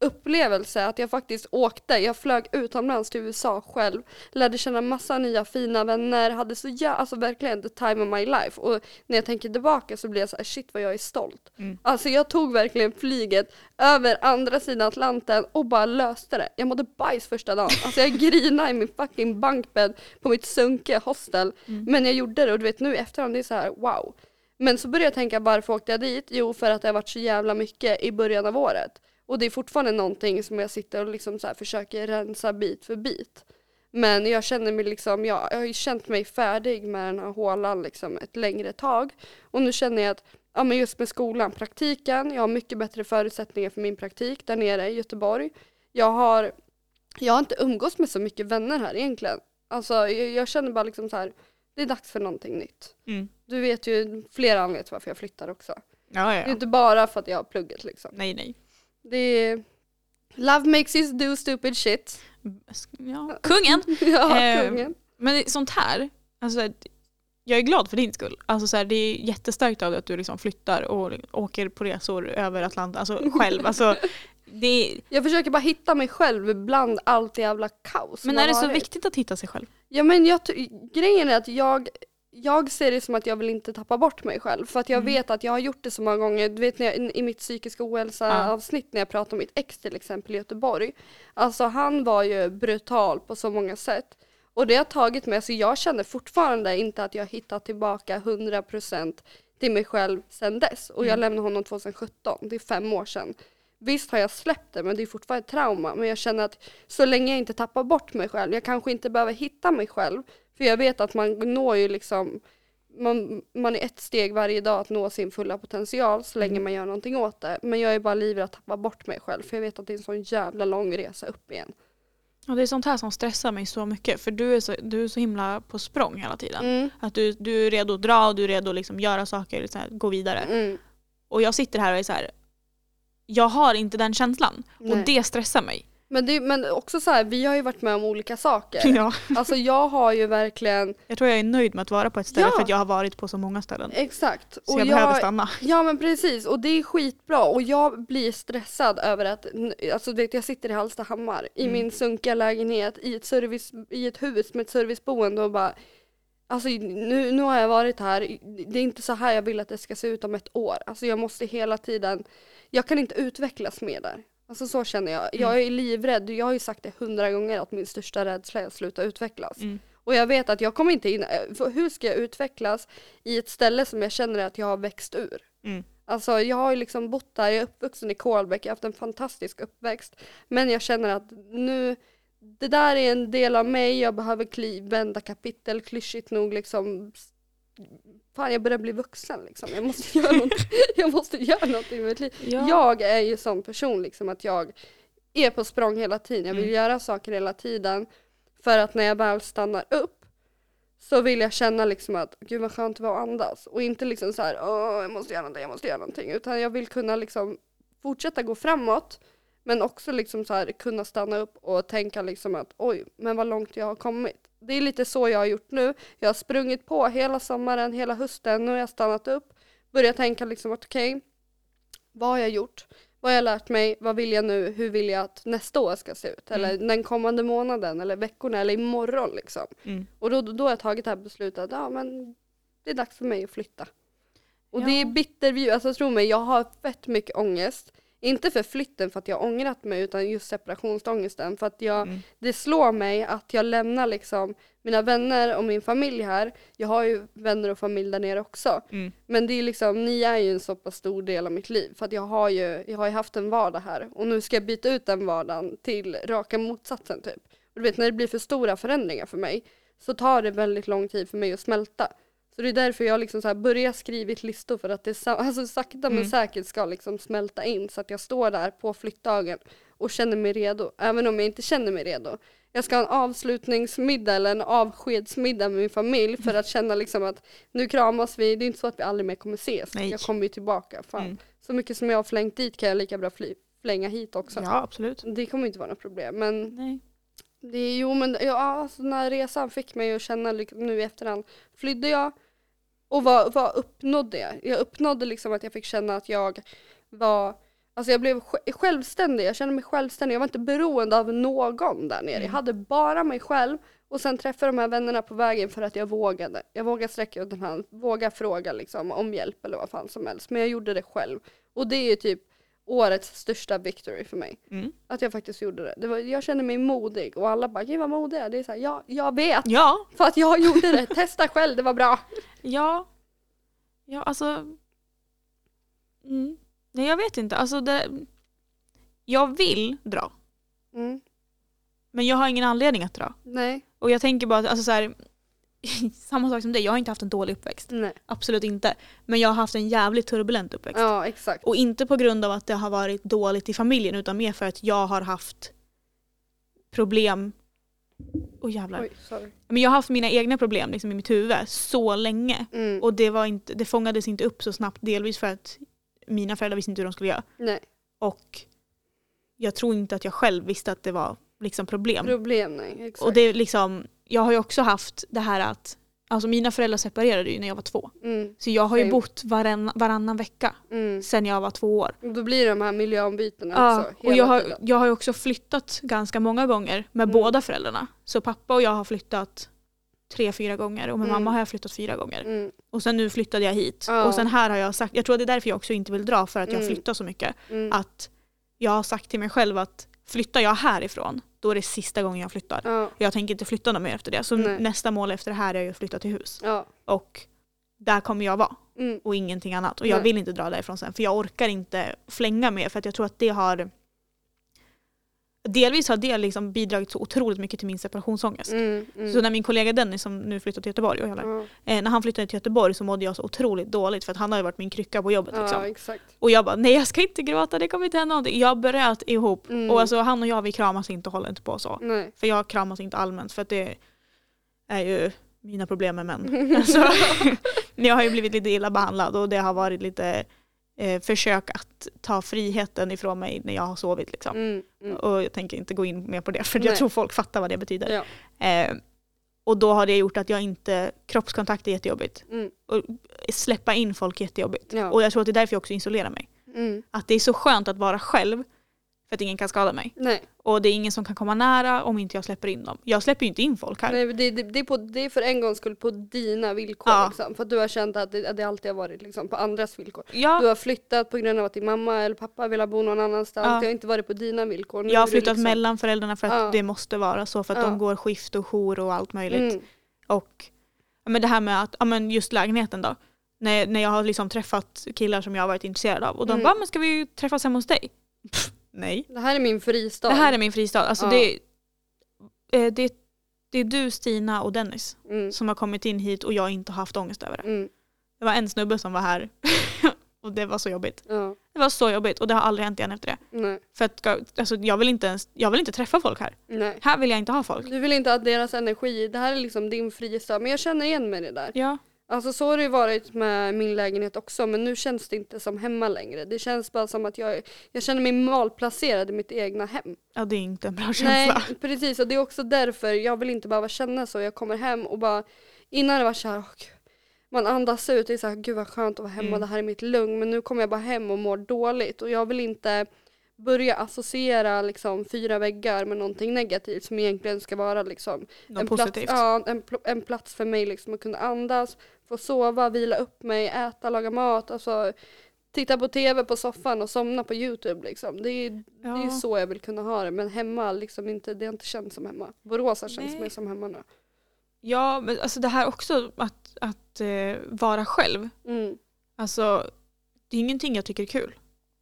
upplevelse att jag faktiskt åkte. Jag flög utomlands till USA själv, lärde känna massa nya fina vänner, hade så ja, alltså verkligen the time of my life. Och när jag tänker tillbaka så blir jag så här, shit vad jag är stolt. Mm. Alltså jag tog verkligen flyget över andra sidan Atlanten och bara löste det. Jag mådde bajs första dagen. Alltså jag grinade i min fucking bankbädd på mitt sunkiga hostel. Mm. Men jag gjorde det och du vet nu i efterhand det är så här wow. Men så började jag tänka varför åkte jag dit? Jo för att det har varit så jävla mycket i början av året. Och det är fortfarande någonting som jag sitter och liksom så försöker rensa bit för bit. Men jag känner mig liksom, ja, jag har ju känt mig färdig med den här hålan liksom ett längre tag. Och nu känner jag att, ja men just med skolan, praktiken, jag har mycket bättre förutsättningar för min praktik där nere i Göteborg. Jag har, jag har inte umgås med så mycket vänner här egentligen. Alltså jag, jag känner bara liksom så här, det är dags för någonting nytt. Mm. Du vet ju flera anledningar till varför jag flyttar också. Ja, Det är ja. inte bara för att jag har plugget liksom. Nej, nej. Det är, love makes you do stupid shit. Ja. Kungen! ja, Eh, kungen. Men sånt här, alltså, jag är glad för din skull. Alltså, så här, det är jättestarkt av dig att du liksom flyttar och åker på resor över Atlanten, alltså själv. Alltså, det är, Jag försöker bara hitta mig själv bland allt jävla kaos. men är det så varit. viktigt att hitta sig själv? Ja men jag, grejen är att jag, jag ser det som att jag vill inte tappa bort mig själv. För att jag Mm. vet att jag har gjort det så många gånger. Du vet när jag, i mitt psykiska ohälsa avsnitt när jag pratade om mitt ex till exempel i Göteborg. Alltså han var ju brutal på så många sätt. Och det har tagit mig, alltså jag känner fortfarande inte att jag hittat tillbaka 100% till mig själv sedan dess. Och jag Mm. lämnade honom 2017, det är fem år sedan. Visst har jag släppt det men det är fortfarande ett trauma. Men jag känner att så länge jag inte tappar bort mig själv, jag kanske inte behöver hitta mig själv. För jag vet att man når ju liksom, man, man är ett steg varje dag att nå sin fulla potential så länge Mm. man gör någonting åt det. Men jag är bara livrädd att tappa bort mig själv för jag vet att det är en sån jävla lång resa upp igen. Ja, det är sånt här som stressar mig så mycket för du är så, du är så himla på språng hela tiden. Mm. Att du, du är redo att dra och du är redo att liksom göra saker, så här, gå vidare. Mm. Och jag sitter här och är så här. Jag har inte den känslan Nej. och det stressar mig. Men, det, men också så här, vi har ju varit med om olika saker. Ja. Alltså jag har ju verkligen, Jag tror jag är nöjd med att vara på ett ställe Ja. för att jag har varit på så många ställen. exakt. Så jag, behöver stanna. Ja men precis och det är skitbra och jag blir stressad över att, alltså du vet jag sitter i Hallstahammar i Mm. min sunkiga lägenhet i ett, service, i ett hus med ett serviceboende och bara Alltså nu, nu har jag varit här, det är inte så här jag vill att det ska se ut om ett år. Alltså jag måste hela tiden, jag kan inte utvecklas mer där. Alltså så känner jag. Mm. Jag är livrädd, jag har ju sagt det hundra gånger att min största rädsla är att sluta utvecklas. Mm. Och jag vet att jag kommer inte in, eh, hur ska jag utvecklas i ett ställe som jag känner att jag har växt ur? Mm. Alltså jag har ju liksom bott där, jag är uppvuxen i Kolbäck, jag har haft en fantastisk uppväxt. Men jag känner att nu, det där är en del av mig, jag behöver kli, vända kapitel, klyschigt nog liksom. Fan jag börjar bli vuxen liksom, jag måste göra någonting, jag måste göra någonting med mitt liv. Ja. Jag är ju sån person liksom att jag är på språng hela tiden, jag vill Mm. göra saker hela tiden. För att när jag väl stannar upp så vill jag känna liksom att gud vad skönt det var att andas. Och inte liksom så här, åh jag måste göra någonting, jag måste göra någonting. Utan jag vill kunna liksom fortsätta gå framåt. Men också liksom så här, kunna stanna upp och tänka liksom att oj, men vad långt jag har kommit. Det är lite så jag har gjort nu. Jag har sprungit på hela sommaren, hela hösten, nu har jag stannat upp. Börjat tänka liksom att okej, okay, vad har jag gjort? Vad har jag lärt mig? Vad vill jag nu? Hur vill jag att nästa år ska se ut? Eller Mm. den kommande månaden eller veckorna eller imorgon liksom. Mm. Och då, då har jag tagit det här beslutet att ja, men det är dags för mig att flytta. Och det är Ja. bittervju, alltså tro mig, jag har fett mycket ångest. Inte för flytten för att jag har ångrat mig utan just separationsångesten. För att jag, Mm. det slår mig att jag lämnar liksom mina vänner och min familj här. Jag har ju vänner och familj där nere också. Mm. Men det är liksom, ni är ju en så pass stor del av mitt liv. För att jag har ju, jag har ju haft en vardag här. Och nu ska jag byta ut den vardagen till raka motsatsen typ. Och du vet när det blir för stora förändringar för mig så tar det väldigt lång tid för mig att smälta. Så det är därför jag liksom så här börjar skrivit listor för att det sa- alltså sakta men Mm. säkert ska liksom smälta in så att jag står där på flyttdagen och känner mig redo. Även om jag inte känner mig redo. Jag ska ha en avslutningsmiddag eller en avskedsmiddag med min familj för att känna liksom att nu kramas vi, det är inte så att vi aldrig mer kommer ses. Nej. Jag kommer ju tillbaka. Fan. Mm. Så mycket som jag har flängt dit kan jag lika bra fly, flänga hit också. Ja, absolut. Det kommer inte vara något problem. Men Nej. det jo men ja, alltså, den här resan fick mig att känna liksom, nu i efterhand, flydde jag och vad, vad uppnådde jag? Jag uppnådde liksom att jag fick känna att jag var, alltså jag blev sj- självständig, jag kände mig självständig, jag var inte beroende av någon där nere. Jag Mm. hade bara mig själv och sen träffade de här vännerna på vägen för att jag vågade. Jag vågade sträcka ut en hand, våga fråga liksom om hjälp eller vad fan som helst. Men jag gjorde det själv. Och det är ju typ årets största victory för mig. Mm. Att jag faktiskt gjorde det. det var, jag kände mig modig och alla bara, gud vad modig jag är." Det är så här, ja, jag vet. Ja, För att jag gjorde det. Testa själv, det var bra. ja. Ja, alltså. Mm. Nej, jag vet inte. Alltså det... Jag vill dra, Mm. men jag har ingen anledning att dra. Nej, Och jag tänker bara att, alltså så här, samma sak som dig, jag har inte haft en dålig uppväxt. nej. Absolut inte. Men jag har haft en jävligt turbulent uppväxt. Ja, exakt. Och inte på grund av att det har varit dåligt i familjen utan mer för att jag har haft problem. Åh jävlar. Oj, sorry. Men jag har haft mina egna problem liksom, i mitt huvud så länge. Mm. Och det, var inte, det fångades inte upp så snabbt. Delvis för att mina föräldrar visste inte hur de skulle göra. Nej, Och jag tror inte att jag själv visste att det var liksom problem. problem nej. Exakt. Och det är liksom, jag har ju också haft det här att, alltså mina föräldrar separerade ju när jag var två. Mm. Så jag har ju bott varann, varannan vecka Mm. sedan jag var två år. Då blir det de här miljöombytena Ja, också. och jag har, jag har ju också flyttat ganska många gånger med Mm. båda föräldrarna. Så pappa och jag har flyttat tre, fyra gånger och med Mm. mamma har jag flyttat fyra gånger. Mm. Och sen nu flyttade jag hit. Ja. Och sen här har jag sagt, jag tror det är därför jag också inte vill dra för att jag Mm. flyttar så mycket. Att jag har sagt till mig själv att flyttar jag härifrån, då är det sista gången jag flyttar. Ja, Jag tänker inte flytta något mer efter det. Så Nej. nästa mål efter det här är att flytta till hus. ja. Och där kommer jag vara Mm. och ingenting annat. Och jag Nej. vill inte dra därifrån sen för jag orkar inte flänga mer för att jag tror att det har Delvis har det liksom bidragit så otroligt mycket till min separationsångest. Mm. Mm. Så när min kollega Dennis som nu flyttat till Göteborg, och jävlar, ja. eh, när han flyttade till Göteborg så mådde jag så otroligt dåligt för att han har ju varit min krycka på jobbet. ja, Liksom. exakt. Och jag bara nej jag ska inte gråta, det kommer inte hända någonting. Jag bröt ihop. Mm. Och alltså han och jag vi kramas inte och håller inte på så. Nej. För jag kramas inte allmänt för att det är ju mina problem med män. Alltså, jag har ju blivit lite illa behandlad och det har varit lite eh, försök att ta friheten ifrån mig när jag har sovit. Liksom. Mm. Mm. Och jag tänker inte gå in mer på det för jag Nej. tror folk fattar vad det betyder. Ja. Eh, och då har det gjort att jag inte, kroppskontakt är jättejobbigt. Mm. Och släppa in folk är jättejobbigt. Ja. Och jag tror att det är därför jag också isolerar mig. Mm. Att det är så skönt att vara själv för att ingen kan skada mig. Nej. Och det är ingen som kan komma nära om inte jag släpper in dem. Jag släpper ju inte in folk här. Nej, det, det, det, är på, det är för en gångs skull på dina villkor. Ja. Liksom. För att du har känt att det, att det alltid har varit liksom, på andras villkor. Du Ja, har flyttat på grund av att din mamma eller pappa vill bo någon annanstans. Ja. Det har inte varit på dina villkor. Nu jag har flyttat liksom, mellan föräldrarna för att Ja. det måste vara så. För att de går skift och jour och allt möjligt. Mm. Och men det här med att, ja, men just lägenheten då. När, när jag har liksom träffat killar som jag har varit intresserad av. Och de Mm. bara, men ska vi träffas hemma hos dig? Pff, nej. Det här är min fristad. Det här är min fristad. Alltså Ja. det, eh, det, det är du, Stina och Dennis mm. som har kommit in hit och jag inte har haft ångest över det. Mm. Det var en snubbe som var här och det var så jobbigt. Ja. Det var så jobbigt och det har aldrig hänt igen efter det. Nej. För att, alltså, jag, vill inte ens, jag vill inte träffa folk här. Nej. Här vill jag inte ha folk. Du vill inte att deras energi, det här är liksom din fristad. Men jag känner igen mig i det där. Ja. Alltså så har det ju varit med min lägenhet också men nu känns det inte som hemma längre. Det känns bara som att jag, jag känner mig malplacerad i mitt egna hem. Ja det är inte en bra känsla. Nej precis och det är också därför jag vill inte behöva känna så. Jag kommer hem och bara innan det var såhär, åh, gud. man andas ut, det är såhär gud vad skönt att vara hemma, Mm. det här är mitt lugn men nu kommer jag bara hem och mår dåligt och jag vill inte börja associera liksom fyra väggar med någonting negativt som egentligen ska vara liksom Något en positivt. Plats, ja, en, en plats för mig liksom att kunna andas, få sova, vila upp mig, äta, laga mat, alltså titta på tv på soffan och somna på youtube liksom. Det är, det är Ja. så jag vill kunna ha det men hemma liksom inte, det har inte känts som hemma. Borås har känts mer som hemma nu. Ja, men alltså det här också att, att eh, vara själv. Mm. Alltså, det är ingenting jag tycker är kul.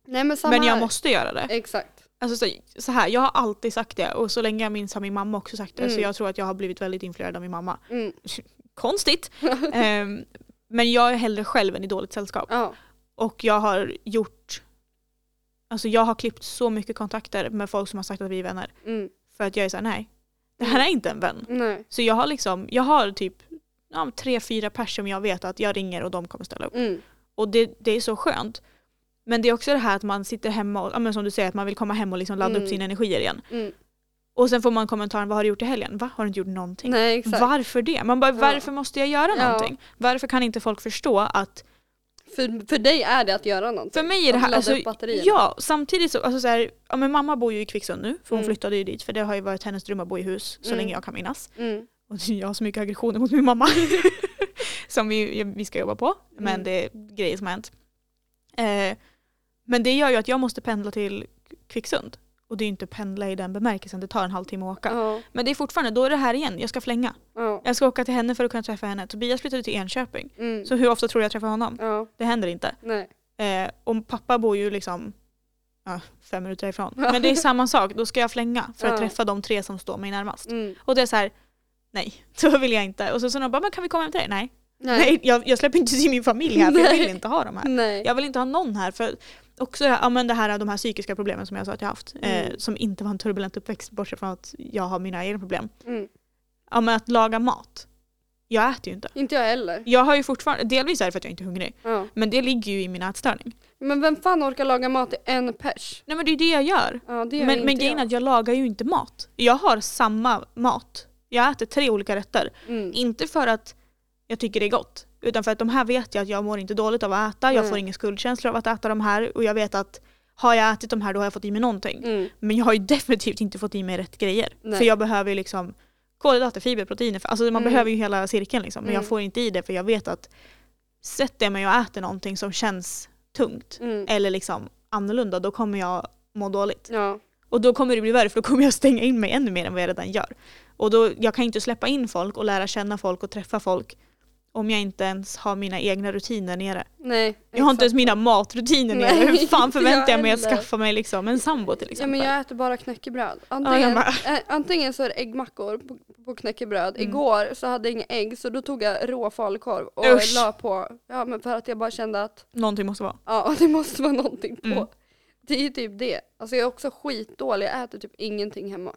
Nej men samma Men jag här. måste göra det. Exakt. Alltså så, så här, jag har alltid sagt det och så länge jag minns har min mamma också sagt det. Så Mm. jag tror att jag har blivit väldigt influerad av min mamma. Mm. Konstigt. Ehm, men jag är hellre själv än i dåligt sällskap. Ja. Och jag har gjort, alltså jag har klippt så mycket kontakter med folk som har sagt att vi är vänner. Mm. För att jag är såhär, nej. Det här är inte en vän. Nej. Så jag har liksom, jag har typ ja, tre, fyra personer som jag vet att jag ringer och de kommer ställa upp. Mm. Och det, det är så skönt. Men det är också det här att man sitter hemma och, ja, men som du säger, att man vill komma hem och liksom ladda Mm. upp sina energier igen. Mm. Och sen får man kommentaren, vad har du gjort i helgen? Va? Har du inte gjort någonting? Nej. Varför det? Man bara, Ja. varför måste jag göra Ja. någonting? Varför kan inte folk förstå att För, för dig är det att göra någonting. För mig är det här, alltså, ja samtidigt så, alltså så här, ja, men mamma bor ju i Kvicksund nu för hon Mm. flyttade ju dit för det har ju varit hennes dröm att bo i hus så Mm. länge jag kan minnas. Mm. Och jag har så mycket aggressioner mot min mamma som vi, vi ska jobba på men Mm. det är grejer som har hänt. Eh, men det gör ju att jag måste pendla till Kvicksund och det är ju inte pendla i den bemärkelsen, det tar en halvtimme att åka. Ja. Men det är fortfarande, då är det här igen, jag ska flänga. Ja. Jag ska åka till henne för att kunna träffa henne. Tobias flyttade till Enköping. Mm. Så hur ofta tror jag träffar honom? Ja. Det händer inte. Eh, och pappa bor ju liksom ja, fem minuter ifrån. Men det är samma sak, då ska jag flänga för att träffa de tre som står mig närmast. Mm. Och det är så här, nej, så vill jag inte. Och så så de bara, men kan vi komma hem till dig? Nej, Nej. nej jag, jag släpper inte till min familj här för jag vill inte ha dem här. Nej. Jag vill inte ha någon här för också ja, men det här, de här psykiska problemen som jag sa att jag haft. Eh, Mm. som inte var en turbulent uppväxt bortsett från att jag har mina egna problem. Mm. Ja men att laga mat. Jag äter ju inte. Inte jag heller. Jag har ju fortfarande, delvis är det för att jag inte är hungrig. Ja. Men det ligger ju i min ätstörning. Men vem fan orkar laga mat till en pers? Nej men det är ju det jag gör. Ja, det gör Men, men grejen är att jag lagar ju inte mat. Jag har samma mat. Jag äter tre olika rätter. Mm. Inte för att jag tycker det är gott. Utan för att de här vet jag att jag mår inte dåligt av att äta. Jag Nej. får ingen skuldkänsla av att äta de här. Och jag vet att har jag ätit de här då har jag fått i mig någonting. Mm. Men jag har ju definitivt inte fått i mig rätt grejer. Nej. För jag behöver ju liksom kolhydrater, fiber, proteiner. Alltså man Mm. behöver ju hela cirkeln liksom. Men Mm. jag får inte i det för jag vet att sätter jag mig och äter någonting som känns tungt Mm. eller liksom annorlunda då kommer jag må dåligt. Ja. Och då kommer det bli värre för då kommer jag stänga in mig ännu mer än vad jag redan gör. Och då, jag kan inte släppa in folk och lära känna folk och träffa folk om jag inte ens har mina egna rutiner nere. Nej. Jag har inte ens exakt. mina matrutiner nere. Nej, Hur fan förväntar jag mig att skaffa mig liksom en sambo till Ja exempel? men jag äter bara knäckebröd. Ja, Antingen, jag bara- eh, antingen så är det äggmackor på, på knäckebröd. Mm. Igår så hade jag inga ägg så då tog jag rå falukorv och Usch. la på. Ja men för att jag bara kände att Någonting måste vara. ja det måste vara någonting på. Mm. Det är ju typ det. Alltså jag är också skitdålig, jag äter typ ingenting hemma.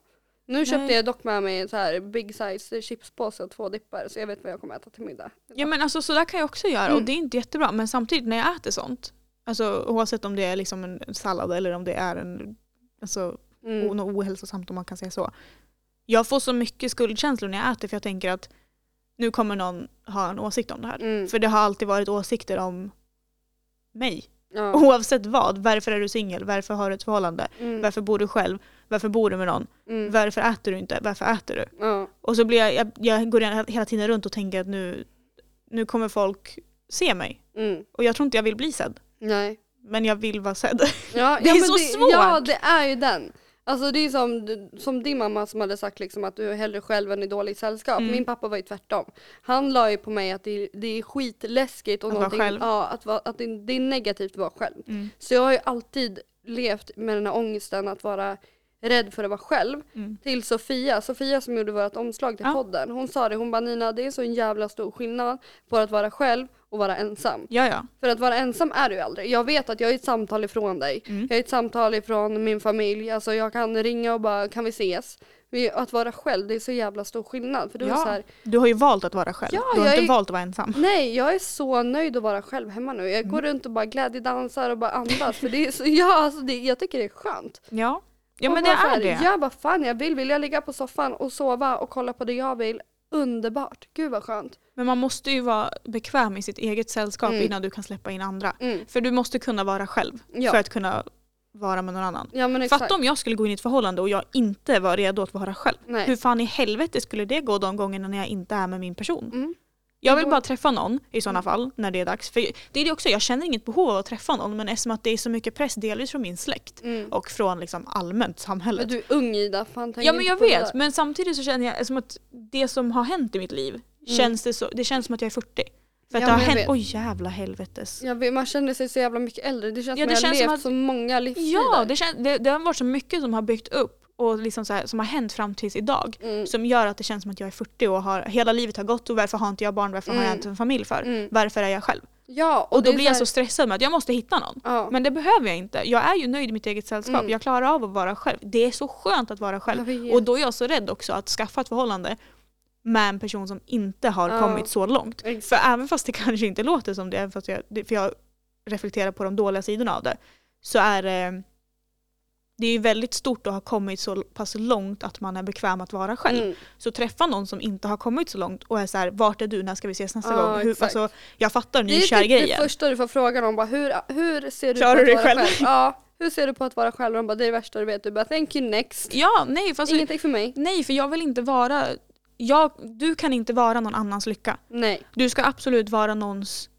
Nu köpte Nej. jag dock med mig en så här big size chipspåse och två dippar så jag vet vad jag kommer äta till middag. Ja men alltså så där kan jag också göra och Mm. det är inte jättebra. Men samtidigt när jag äter sånt, alltså oavsett om det är liksom en sallad eller om det är en, alltså Mm. mm. ohälsosamt om man kan säga så. Jag får så mycket skuldkänslor när jag äter för jag tänker att nu kommer någon ha en åsikt om det här. Mm. För det har alltid varit åsikter om mig. Ja. Oavsett vad. Varför är du singel? Varför har du ett förhållande? Mm. Varför bor du själv? Varför bor du med någon? Mm. Varför äter du inte? Varför äter du? Ja. Och så blir jag, jag, jag går hela tiden runt och tänker att nu, nu kommer folk se mig. Mm. Och jag tror inte jag vill bli sedd. Nej. Men jag vill vara sedd. Ja, Det är ja, så svårt. Ja, det är ju den. Alltså det är som, som din mamma som hade sagt liksom att du är hellre själv än i dåligt sällskap. Mm. Min pappa var ju tvärtom. Han la ju på mig att det, det är skitläskigt och Att vara. Ja, att, vara, att det, det är negativt att vara själv. Mm. Så jag har ju alltid levt med den här ångesten att vara rädd för att vara själv. Mm. Till Sofia, Sofia som gjorde vårt omslag till Ja. podden. Hon sa det, hon bara Nina det är så en jävla stor skillnad på att vara själv och vara ensam. Ja, ja. För att vara ensam är du aldrig. Jag vet att jag är ett samtal ifrån dig. Mm. Jag är ett samtal ifrån min familj. Alltså jag kan ringa och bara kan vi ses? Att vara själv, det är så jävla stor skillnad. För du är Ja. så här, Du har ju valt att vara själv. Ja, du har jag inte är- valt att vara ensam. nej jag är så nöjd att vara själv hemma nu. Jag går Mm. runt och bara glädjedansar och bara andas. För det är så, ja, alltså det, jag tycker det är skönt. Ja, ja men det är här, det. Gör vad fan jag vill. Vill jag ligga på soffan och sova och kolla på det jag vill. Underbart. Gud vad skönt. Men man måste ju vara bekväm i sitt eget sällskap Mm. innan du kan släppa in andra. Mm. För du måste kunna vara själv Ja. för att kunna vara med någon annan. Ja men exakt. Fatta om jag skulle gå in i ett förhållande och jag inte var redo att vara själv. Nej. Hur fan i helvete skulle det gå de gångerna när jag inte är med min person? Mm. Jag vill bara träffa någon i sådana Mm. fall när det är dags. För det är det också, jag känner inget behov av att träffa någon men eftersom att det är så mycket press delvis från min släkt Mm. och från liksom allmänt samhället. Men du är ung Ida, fan Ja men jag vet, men samtidigt så känner jag som att det som har hänt i mitt liv Mm. känns det så, det känns som att jag är 40. För att Ja, det har hänt, vet. oj jävla helvetes. Vet, man känner sig så jävla mycket äldre. Det känns Ja, som det att jag har känns som levt att- så många livsstilar. Ja, det, kän, det, det har varit så mycket som har byggt upp och liksom så här, som har hänt fram tills idag. Mm. Som gör att det känns som att jag är 40 och har, hela livet har gått och varför har inte jag barn, varför har jag Mm. inte en familj för? Mm. Varför är jag själv? Ja, Och, det då blir jag så stressad med att jag måste hitta någon. Ja. Men det behöver jag inte. Jag är ju nöjd i mitt eget sällskap. Mm. Jag klarar av att vara själv. Det är så skönt att vara själv. Och då är jag så rädd också att skaffa ett förhållande med en person som inte har Ja. kommit så långt. Exakt. För även fast det kanske inte låter som det, även fast jag, det- för jag reflekterar på de dåliga sidorna av det, så är det det är ju väldigt stort att ha kommit så pass långt att man är bekväm att vara själv. Mm. Så träffa någon som inte har kommit så långt och är så här, vart är du, när ska vi ses nästa Ja, gång? Hur, alltså, jag fattar Det är typ det första du får frågan om. Bara, hur, hur ser du Klarar på att du vara själv? själv? Ja, hur ser du på att vara själv? De bara, det är det värsta du vet. Du bara, thank you next. Ja, nej, fast Ingenting för mig. nej för jag vill inte vara, jag, du kan inte vara någon annans lycka. Nej. Du ska absolut vara någons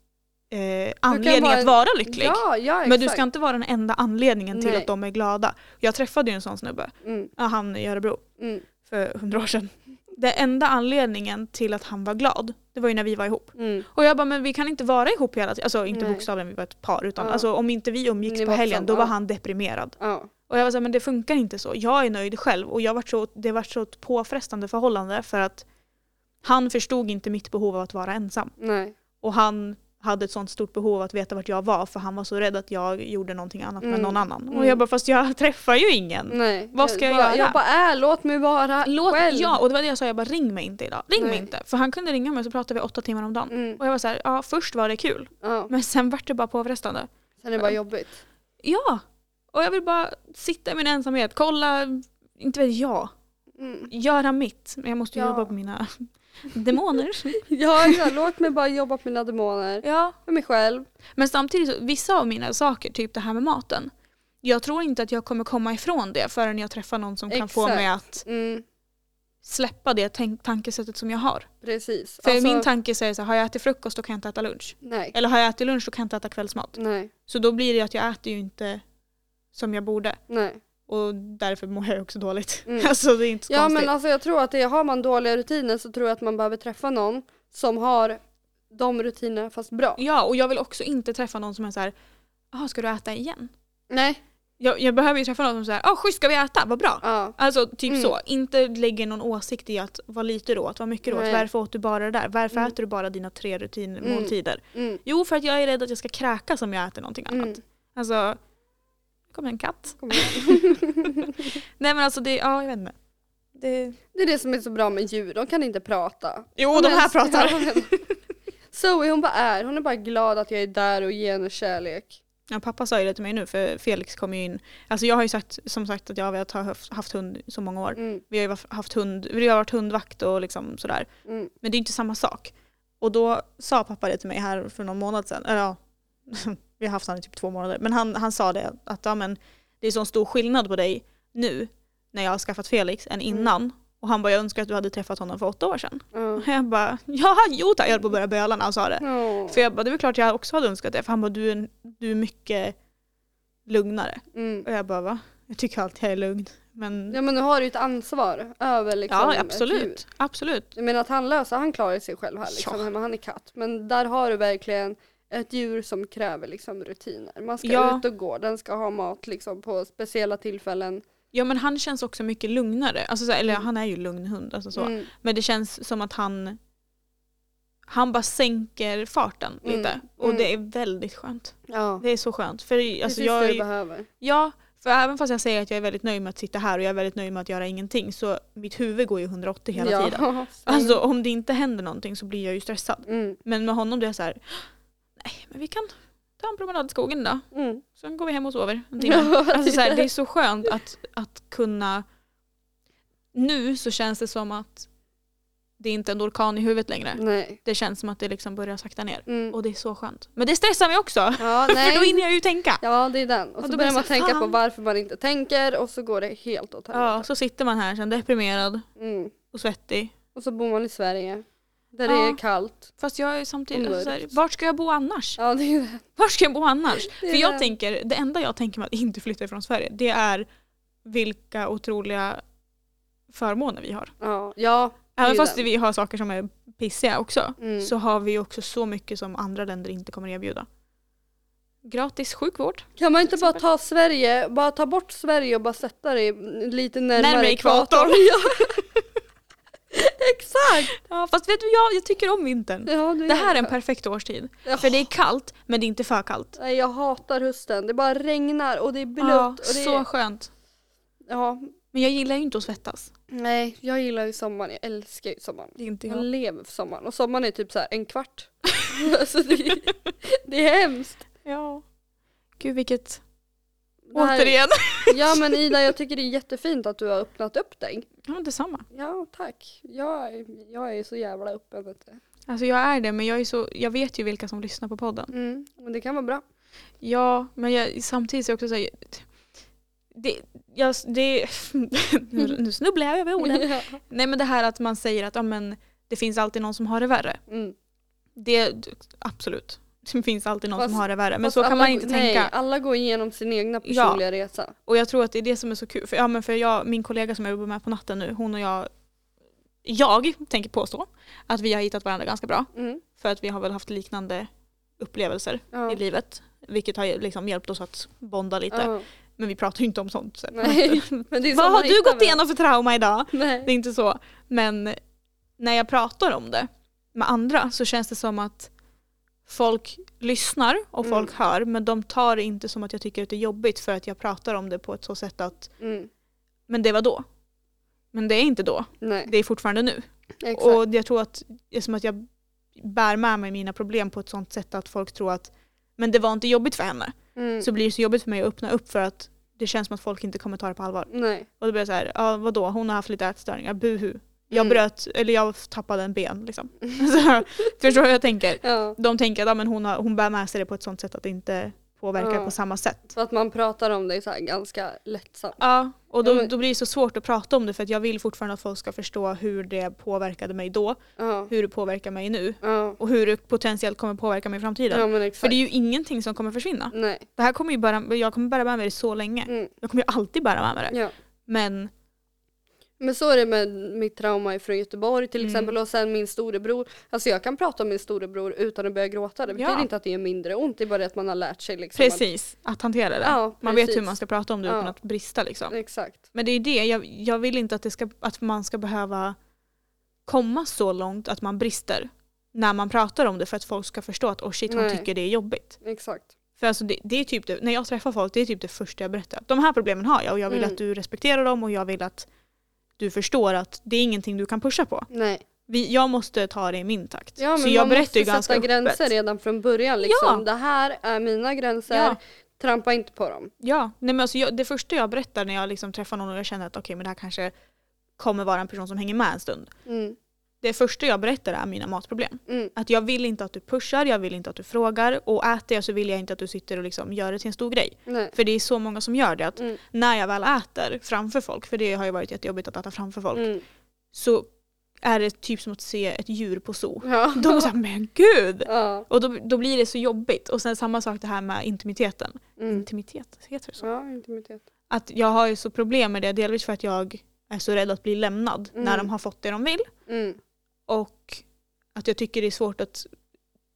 eh, anledning vara att vara lycklig. Ja, ja. Men du ska inte vara den enda anledningen till Nej. att de är glada. Jag träffade ju en sån snubbe, Mm, han i Örebro, mm, för hundra år sedan. Den enda anledningen till att han var glad, det var ju när vi var ihop. mm. Och jag bara, men vi kan inte vara ihop hela tiden. Alltså inte Nej. bokstavligen, vi var ett par. Utan Ja. alltså, om inte vi umgicks Ni på helgen, då var han deprimerad. Och jag var såhär, men det funkar inte så. Jag är nöjd själv. Och jag var så, det var så ett påfrestande förhållande för att han förstod inte mitt behov av att vara ensam. Nej. Och han hade ett sånt stort behov att veta vart jag var för han var så rädd att jag gjorde någonting annat med Mm. någon annan. Och Mm. jag bara, fast jag träffar ju ingen. Nej. Vad ska jag bara, göra? Jag bara, är, låt mig vara Låt, själv. ja, och det var det jag sa, jag bara ring mig inte idag. Ring mig Nej. inte. För han kunde ringa mig så pratade vi åtta timmar om dagen. Mm. Och jag var så här, ja först var det kul. Ja. Men sen vart det bara påfrestande. Sen är det bara jobbigt. Ja! Och jag vill bara sitta i min ensamhet, kolla, inte vet jag, Mm. göra mitt. Men jag måste Ja. jobba på mina demoner. Ja, ja, låt mig bara jobba på mina demoner. ja. För mig själv. Men samtidigt, så, vissa av mina saker, typ det här med maten, jag tror inte att jag kommer komma ifrån det förrän jag träffar någon som kan få mig att Mm. släppa det tänk- tankesättet som jag har. Precis. För Alltså, min tanke säger så här, har jag ätit frukost då kan jag inte äta lunch. Nej. Eller har jag ätit lunch då kan jag inte äta kvällsmat. Nej. Så då blir det att jag äter ju inte som jag borde. Nej. Och därför mår jag också dåligt. Mm. Alltså det är inte så Ja konstigt. men alltså jag tror att det, har man dåliga rutiner så tror jag att man behöver träffa någon som har de rutinerna fast bra. Ja, och jag vill också inte träffa någon som är så här, jaha ska du äta igen? Nej. Jag, jag behöver ju träffa någon som säger, ja schysst ska vi äta, vad bra. Ja. Alltså typ Mm. så, inte lägger någon åsikt i att vara lite då, att vara mycket då, Nej. varför åt du bara det där? Varför Mm. äter du bara dina tre rutin Mm. Mm. Jo för att jag är rädd att jag ska kräkas om jag äter någonting annat. Mm. Alltså, det kommer en katt. Kom igen. Nej men alltså det, ja jag vet inte. Det... Det är det som är så bra med djur, de kan inte prata. Jo de här Men- pratar. Zoe hon bara är, hon är bara glad att jag är där och ger henne kärlek. Ja, pappa sa ju det till mig nu för Felix kom ju in. Alltså jag har ju sagt, som sagt att jag har haft, haft hund så många år. Mm. Vi har ju haft hund, vi har varit hundvakt och liksom sådär. Mm. Men det är inte samma sak. Och då sa pappa det till mig här för någon månad sedan. Eller ja, vi har haft honom i typ två månader. Men han, han sa det att ja, men, det är sån stor skillnad på dig nu när jag har skaffat Felix än Mm. innan. Och han bara, jag önskar att du hade träffat honom för åtta år sedan. Ja. Och jag bara, ja, jo tack. Jag höll på att börja böla när han sa det. Ja. För jag bara, det är klart jag också hade önskat det. För han bara, du är, du är mycket lugnare. Mm. Och jag bara, va? Jag tycker alltid jag är lugn. Men Ja men nu har du ju ett ansvar över liksom ja, absolut. Absolut. Jag menar att han löser, han klarar sig själv här liksom, Ja. hemma, han är katt. Men där har du verkligen ett djur som kräver liksom rutiner. Man ska Ja. ut och gå, den ska ha mat liksom på speciella tillfällen. Ja men han känns också mycket lugnare. Alltså, så, eller Mm. han är ju lugn hund. Alltså, så. Mm. Men det känns som att han han bara sänker farten lite. Mm. Och Mm. det är väldigt skönt. Ja, Det är så skönt. För alltså, precis jag, det du behöver. ja, För även fast jag säger att jag är väldigt nöjd med att sitta här och jag är väldigt nöjd med att göra ingenting så mitt huvud går ju 180 hela ja. tiden. Alltså om det inte händer någonting så blir jag ju stressad. Mm. Men med honom det är så här, nej men vi kan ta en promenad i skogen då. Mm. Sen går vi hem och sover en timme. Ja, Alltså så här, det är så skönt att, att kunna... Nu så känns det som att det är inte är en orkan i huvudet längre. Nej. Det känns som att det liksom börjar sakta ner. Mm. Och det är så skönt. Men det stressar mig också. Ja, För då hinner jag ju tänka. Ja, det är den. Och Och så då börjar man så, tänka på fan. varför man inte tänker och så går det helt åt Ja, helvete. så sitter man här sen deprimerad Mm. och svettig. Och så bor man i Sverige. Där Ja. det är kallt. Fast jag är samtidigt alltså, så här, vart ska jag bo annars? Ja, det är det. Var ska jag bo annars? Det är För jag det. tänker, det enda jag tänker med att inte flytta ifrån Sverige det är vilka otroliga förmåner vi har. Ja, ja. är Även ju fast den. vi har saker som är pissiga också Mm. så har vi också så mycket som andra länder inte kommer erbjuda. Gratis sjukvård. Kan man inte bara ta Sverige, bara ta bort Sverige och bara sätta det lite närmare, Närmare ekvatorn. Ja. Exakt! Ja, fast vet du, jag, jag tycker om vintern. Ja, du Det här är en perfekt årstid. Ja. För det är kallt men det är inte för kallt. Nej, jag hatar hösten. Det bara regnar och det är blött. Ja, och det så är... skönt. ja, Men jag gillar ju inte att svettas. nej, jag gillar ju sommaren. Jag älskar ju sommaren. Det är inte Jag jag. lever för sommaren. Och sommaren är typ så här en kvart. alltså det, är- det är hemskt. Ja. Gud vilket... Här- Återigen. Ja men Ida, jag tycker det är jättefint att du har öppnat upp dig. Ja, detsamma. Ja, tack. Jag, jag är så jävla öppen. Vet du. Alltså jag är det men jag, är så, jag vet ju vilka som lyssnar på podden. Mm, men det kan vara bra. Ja, men jag, samtidigt är jag också så här, det, jag, det, nu, nu snubblar jag över orden. Ja. Nej men det här att man säger att ja, men, det finns alltid någon som har det värre. Mm. Det, absolut. Det finns alltid någon Fast- som har det värre. Men så kan man inte nej, tänka. alla går igenom sin egna personliga resa. Och jag tror att det är det som är så kul. För, ja, men för jag, min kollega som jag jobbar med på natten nu, hon och jag, jag tänker påstå att vi har hittat varandra ganska bra. Mm. För att vi har väl haft liknande upplevelser Ja. i livet. Vilket har liksom hjälpt oss att bonda lite. Ja. Men vi pratar ju inte om sånt. Så. Nej, Vad har du gått igenom för trauma idag? Nej. Det är inte så. Men när jag pratar om det med andra så känns det som att folk lyssnar och Mm. folk hör men de tar det inte som att jag tycker att det är jobbigt för att jag pratar om det på ett så sätt att Mm. men det var då. Men det är inte då. Nej, Det är fortfarande nu. exakt. Och jag tror att som att jag bär med mig mina problem på ett sånt sätt att folk tror att men det var inte jobbigt för henne. mm. Så blir det så jobbigt för mig att öppna upp för att det känns som att folk inte kommer ta det på allvar. Nej. Och då blir jag så här, ja vadå, hon har haft lite ätstörningar, buhu. Jag Mm. bröt, eller jag tappade en ben liksom. så, förstår du vad jag tänker? Ja. De tänker att ja, men hon, har, hon bär med sig det på ett sånt sätt att det inte påverkar Ja. på samma sätt. Så att man pratar om det så här ganska lättsamt. Ja, och då, men- då blir det så svårt att prata om det för att jag vill fortfarande att folk ska förstå hur det påverkade mig då, Ja. hur det påverkar mig nu och hur det potentiellt kommer påverka mig i framtiden. För det är ju ingenting som kommer försvinna. Nej. Det här kommer ju bara, jag kommer bära med mig det så länge. Mm. Jag kommer ju alltid bära med mig det. Men Men så är det med mitt trauma från Göteborg till Mm. exempel och sen min storebror. Alltså jag kan prata om min storebror utan att börja gråta. Det betyder Ja. inte att det är mindre ont, det är bara det att man har lärt sig liksom. precis, att hantera det. Ja, man vet hur man ska prata om det Ja. utan att brista liksom. Att, exakt. Men det är det, jag, jag vill inte att, det ska, att man ska behöva komma så långt att man brister när man pratar om det för att folk ska förstå att oh shit hon Nej. tycker det är jobbigt. Exakt. För alltså det, det är typ det, när jag träffar folk, det är typ det första jag berättar. De här problemen har jag och jag vill Mm. att du respekterar dem och jag vill att du förstår att det är ingenting du kan pusha på. Nej. Vi, jag måste ta det i min takt. Ja, så jag man berättar ju måste ganska sätta gränser öppet. redan från början. Liksom. Ja. Det här är mina gränser, Ja. trampa inte på dem. Ja, nej men alltså jag, det första jag berättar när jag liksom träffar någon och jag känner att okej men det här kanske kommer vara en person som hänger med en stund. Mm. Det första jag berättar är mina matproblem. Mm. Att jag vill inte att du pushar, jag vill inte att du frågar och äter jag så vill jag inte att du sitter och liksom gör det till en stor grej. Nej. För det är så många som gör det att Mm. när jag väl äter framför folk, för det har ju varit jättejobbigt att äta framför folk, Mm. så är det typ som att se ett djur på zoo. Ja. De är såhär, men gud! ja. Och då, då blir det så jobbigt. Och sen samma sak det här med intimiteten. Mm. Intimitet, heter det så? ja, intimitet. Att jag har ju så problem med det, delvis för att jag är så rädd att bli lämnad Mm. när de har fått det de vill. Och att jag tycker det är svårt att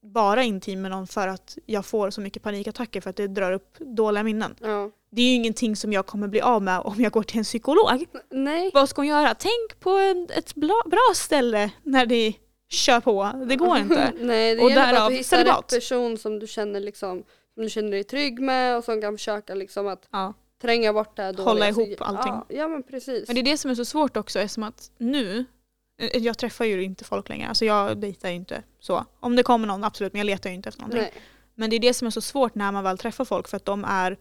vara intim med någon för att jag får så mycket panikattacker för att det drar upp dåliga minnen. Ja. Det är ju ingenting som jag kommer bli av med om jag går till en psykolog. Nej. Vad ska hon göra? Tänk på en, ett bra, bra ställe när det kör på. Det går inte. Nej, det Och gäller bara därav att du hittar rätt person som du känner liksom som du känner dig trygg med och som kan försöka liksom att Ja. tränga bort det här dåliga. Hålla ihop allting. Ja, ja men precis. Men det är det som är så svårt också eftersom att nu, jag träffar ju inte folk längre, alltså jag dejtar ju inte så. Om det kommer någon absolut, men jag letar ju inte efter någonting. Nej. Men det är det som är så svårt när man väl träffar folk för att de är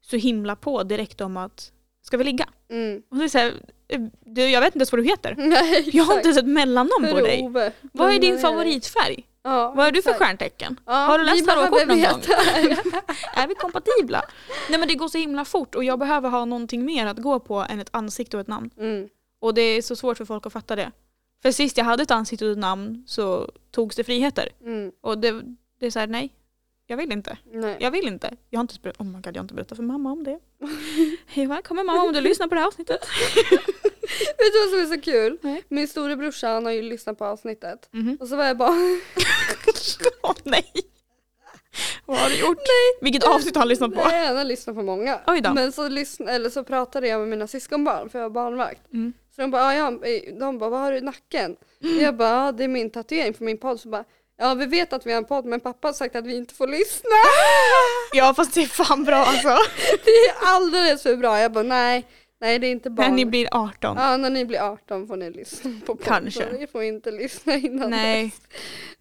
så himla på direkt om att ska vi ligga? Mm. Och det är så här, eh, du, jag vet inte ens vad du heter. Nej, Jag har inte ens ett mellannamn på dig. Ove? Vad är din favoritfärg? Ja, Vad är du för stjärntecken? Ja, Har du läst tarotkort någon gång? Är vi kompatibla? Nej men det går så himla fort och jag behöver ha någonting mer att gå på än ett ansikte och ett namn. mm. Och det är så svårt för folk att fatta det. För sist jag hade ett ansikte och ett namn så togs det friheter. Mm. Och det, det är såhär, nej. Jag vill inte. Nej. Jag vill inte. Jag har inte, ber- oh my God, jag har inte berättat för mamma om det. Hej välkommen mamma om du lyssnar på det här avsnittet. Vet du vad som är så kul? Nej. Min storebrorsa han har ju lyssnat på avsnittet. Mhm. Och så var jag bara, Åh nej. Vad har du gjort? Vilket avsnitt har han lyssnat på? nej han har lyssnat på många. Men så, lyssn- eller så pratade jag med mina syskonbarn för jag var barnvakt. Mm. Så de bara, ja, ja, de bara, vad har du i nacken? Jag bara, ja, det är min tatuering för min podd. Så bara, ja vi vet att vi har en podd men pappa har sagt att vi inte får lyssna. Ja fast det är fan bra alltså. Det är alldeles för bra. Jag bara, nej, nej det är inte barn. När ni blir 18. Ja, när ni blir 18 får ni lyssna på podd. Kanske. Ni får inte lyssna innan Nej, dess.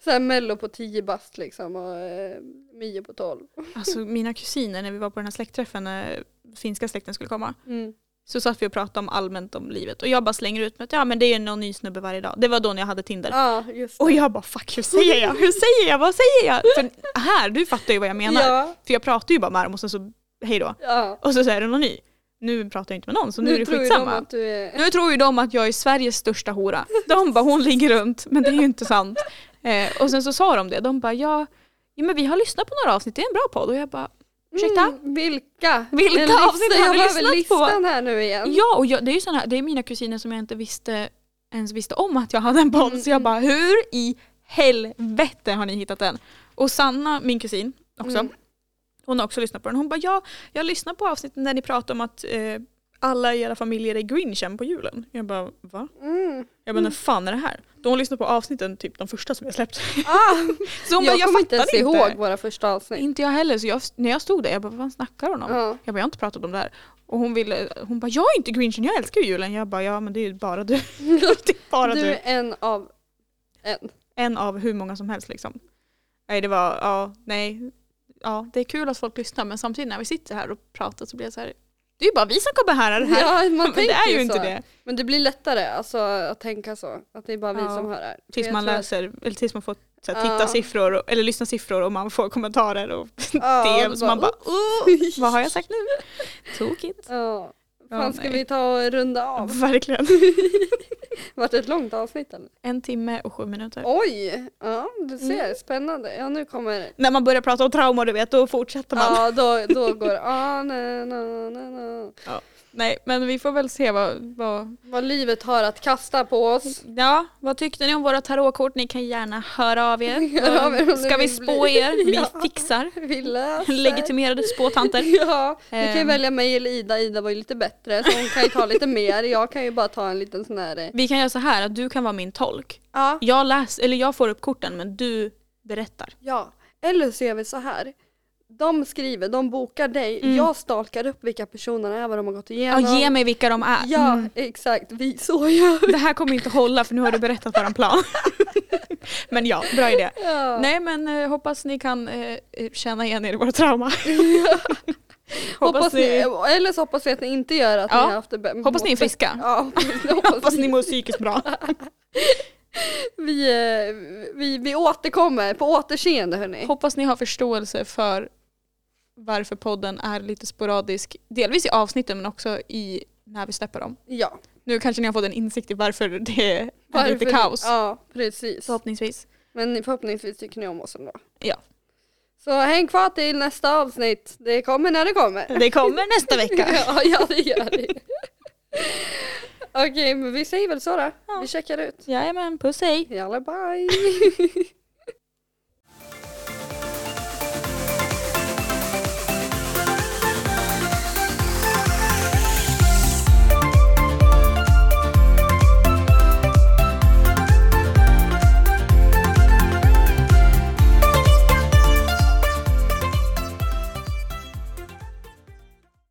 Så här mello på 10 bast liksom och eh, Mio på 12. alltså mina kusiner när vi var på den här släktträffen när finska släkten skulle komma. Mm. Så satt vi och pratade om allmänt om livet och jag bara slänger ut mig att ja men det är någon ny snubbe varje dag. Det var då när jag hade Tinder. Ja. Och jag bara fuck hur säger jag? Hur säger jag? Vad säger jag? För här, du fattar ju vad jag menar. Ja, För jag pratar ju bara med dem och sen så hej då. ja. Och så, så är det någon ny. Nu pratar jag inte med någon så nu, är det tror ju de skitsamma. att du är... Nu tror ju de att jag är Sveriges största hora. De bara hon ligger runt men det är ju inte sant. Eh, och sen så sa de det. De bara ja, ja men vi har lyssnat på några avsnitt, det är en bra podd. Och jag bara ursäkta? Mm, vilka? Vilka En avsnitt har behöver lyssnat på? listan här nu igen. Ja och jag, det är såna här, det är mina kusiner som jag inte visste ens visste om att jag hade en podd. Mm, Så jag mm. bara hur i helvete har ni hittat den? Och Sanna, min kusin också, Mm. hon har också lyssnat på den. Hon bara ja, jag lyssnar på avsnitten där ni pratar om att eh, alla i era familjer är grinchen på julen. Jag bara va? Mm. Jag bara när fan är det här? Då har hon lyssnat på avsnitten, typ de första som jag släppt. Ah, Så hon jag bara, jag kommer inte ens inte. ihåg våra första avsnitt. Inte jag heller, så jag, när jag stod där, jag bara vad fan snackar hon om? Ja. Jag bara jag har inte pratat om det här. Och hon ville, hon bara jag är inte grinchen, jag älskar ju julen. Jag bara ja men det är ju bara du. det är bara Du du. är en av en. En av hur många som helst liksom. Nej det var, ja nej. Ja det är kul att folk lyssnar men samtidigt när vi sitter här och pratar så blir jag så här. Det är ju bara vi som kommer höra det här. Ja, man men det är ju inte så. det. Men det blir lättare alltså, att tänka så. Att det är bara vi Ja. som hör det här. Tills man tror att- läser, eller tills man får så här, Ja. titta siffror och, eller lyssna siffror och man får kommentarer och Ja, DMs. Man bara oh, vad har jag sagt nu? Tokigt. Ja. Ja, Fan, ska vi ta och runda av? Verkligen. Vart ett långt avsnitt eller? En timme och sju minuter. Oj! Ja, du ser. Mm. Spännande. Ja, nu kommer... När man börjar prata om trauma du vet, då fortsätter man. Ja, då, då går ah, na, na, na, na. Nej men vi får väl se vad, vad, Vad livet har att kasta på oss. ja, vad tyckte ni om våra tarotkort? Ni kan gärna höra av er. Hör av er Ska vi spå bli- er? Vi Ja. fixar. Vi läser. Legitimerade spåtanter. Ja, ni kan ju Ehm. välja mig eller Ida. Ida var ju lite bättre så hon kan ju ta lite mer. Jag kan ju bara ta en liten sån här... eh, Vi kan göra så här att du kan vara min tolk. Ja, Jag läser, eller jag får upp korten men du berättar. ja. Eller så gör vi så här. De skriver, de bokar dig. Mm. Jag stalkar upp vilka personerna är, vad de har gått igenom. Ja, ge mig vilka de är. Ja, Mm. exakt. Vi, så gör vi. Det här kommer inte hålla för nu har du berättat våran plan. men ja, bra idé. Ja. Nej men eh, hoppas ni kan eh, känna igen er i våra trauma. Hoppas ni, eller så hoppas vi att ni inte gör att Ja. ni har haft det Hoppas ni är friska. Ja, hoppas, Hoppas ni mår psykiskt bra. vi, eh, vi, vi återkommer på återseende hörni. Hoppas ni har förståelse för varför podden är lite sporadisk. Delvis i avsnitten men också i när vi släpper dem. Ja. Nu kanske ni har fått en insikt i varför det är Varför- lite kaos. Ja, precis. Förhoppningsvis. Men förhoppningsvis tycker ni om oss ändå. Ja. Så häng kvar till nästa avsnitt. Det kommer när det kommer. Det kommer nästa vecka. ja, ja, det gör det. Okej, men vi säger väl så då. Ja. Vi checkar ut. Jajamän, puss hej. Jalla, bye!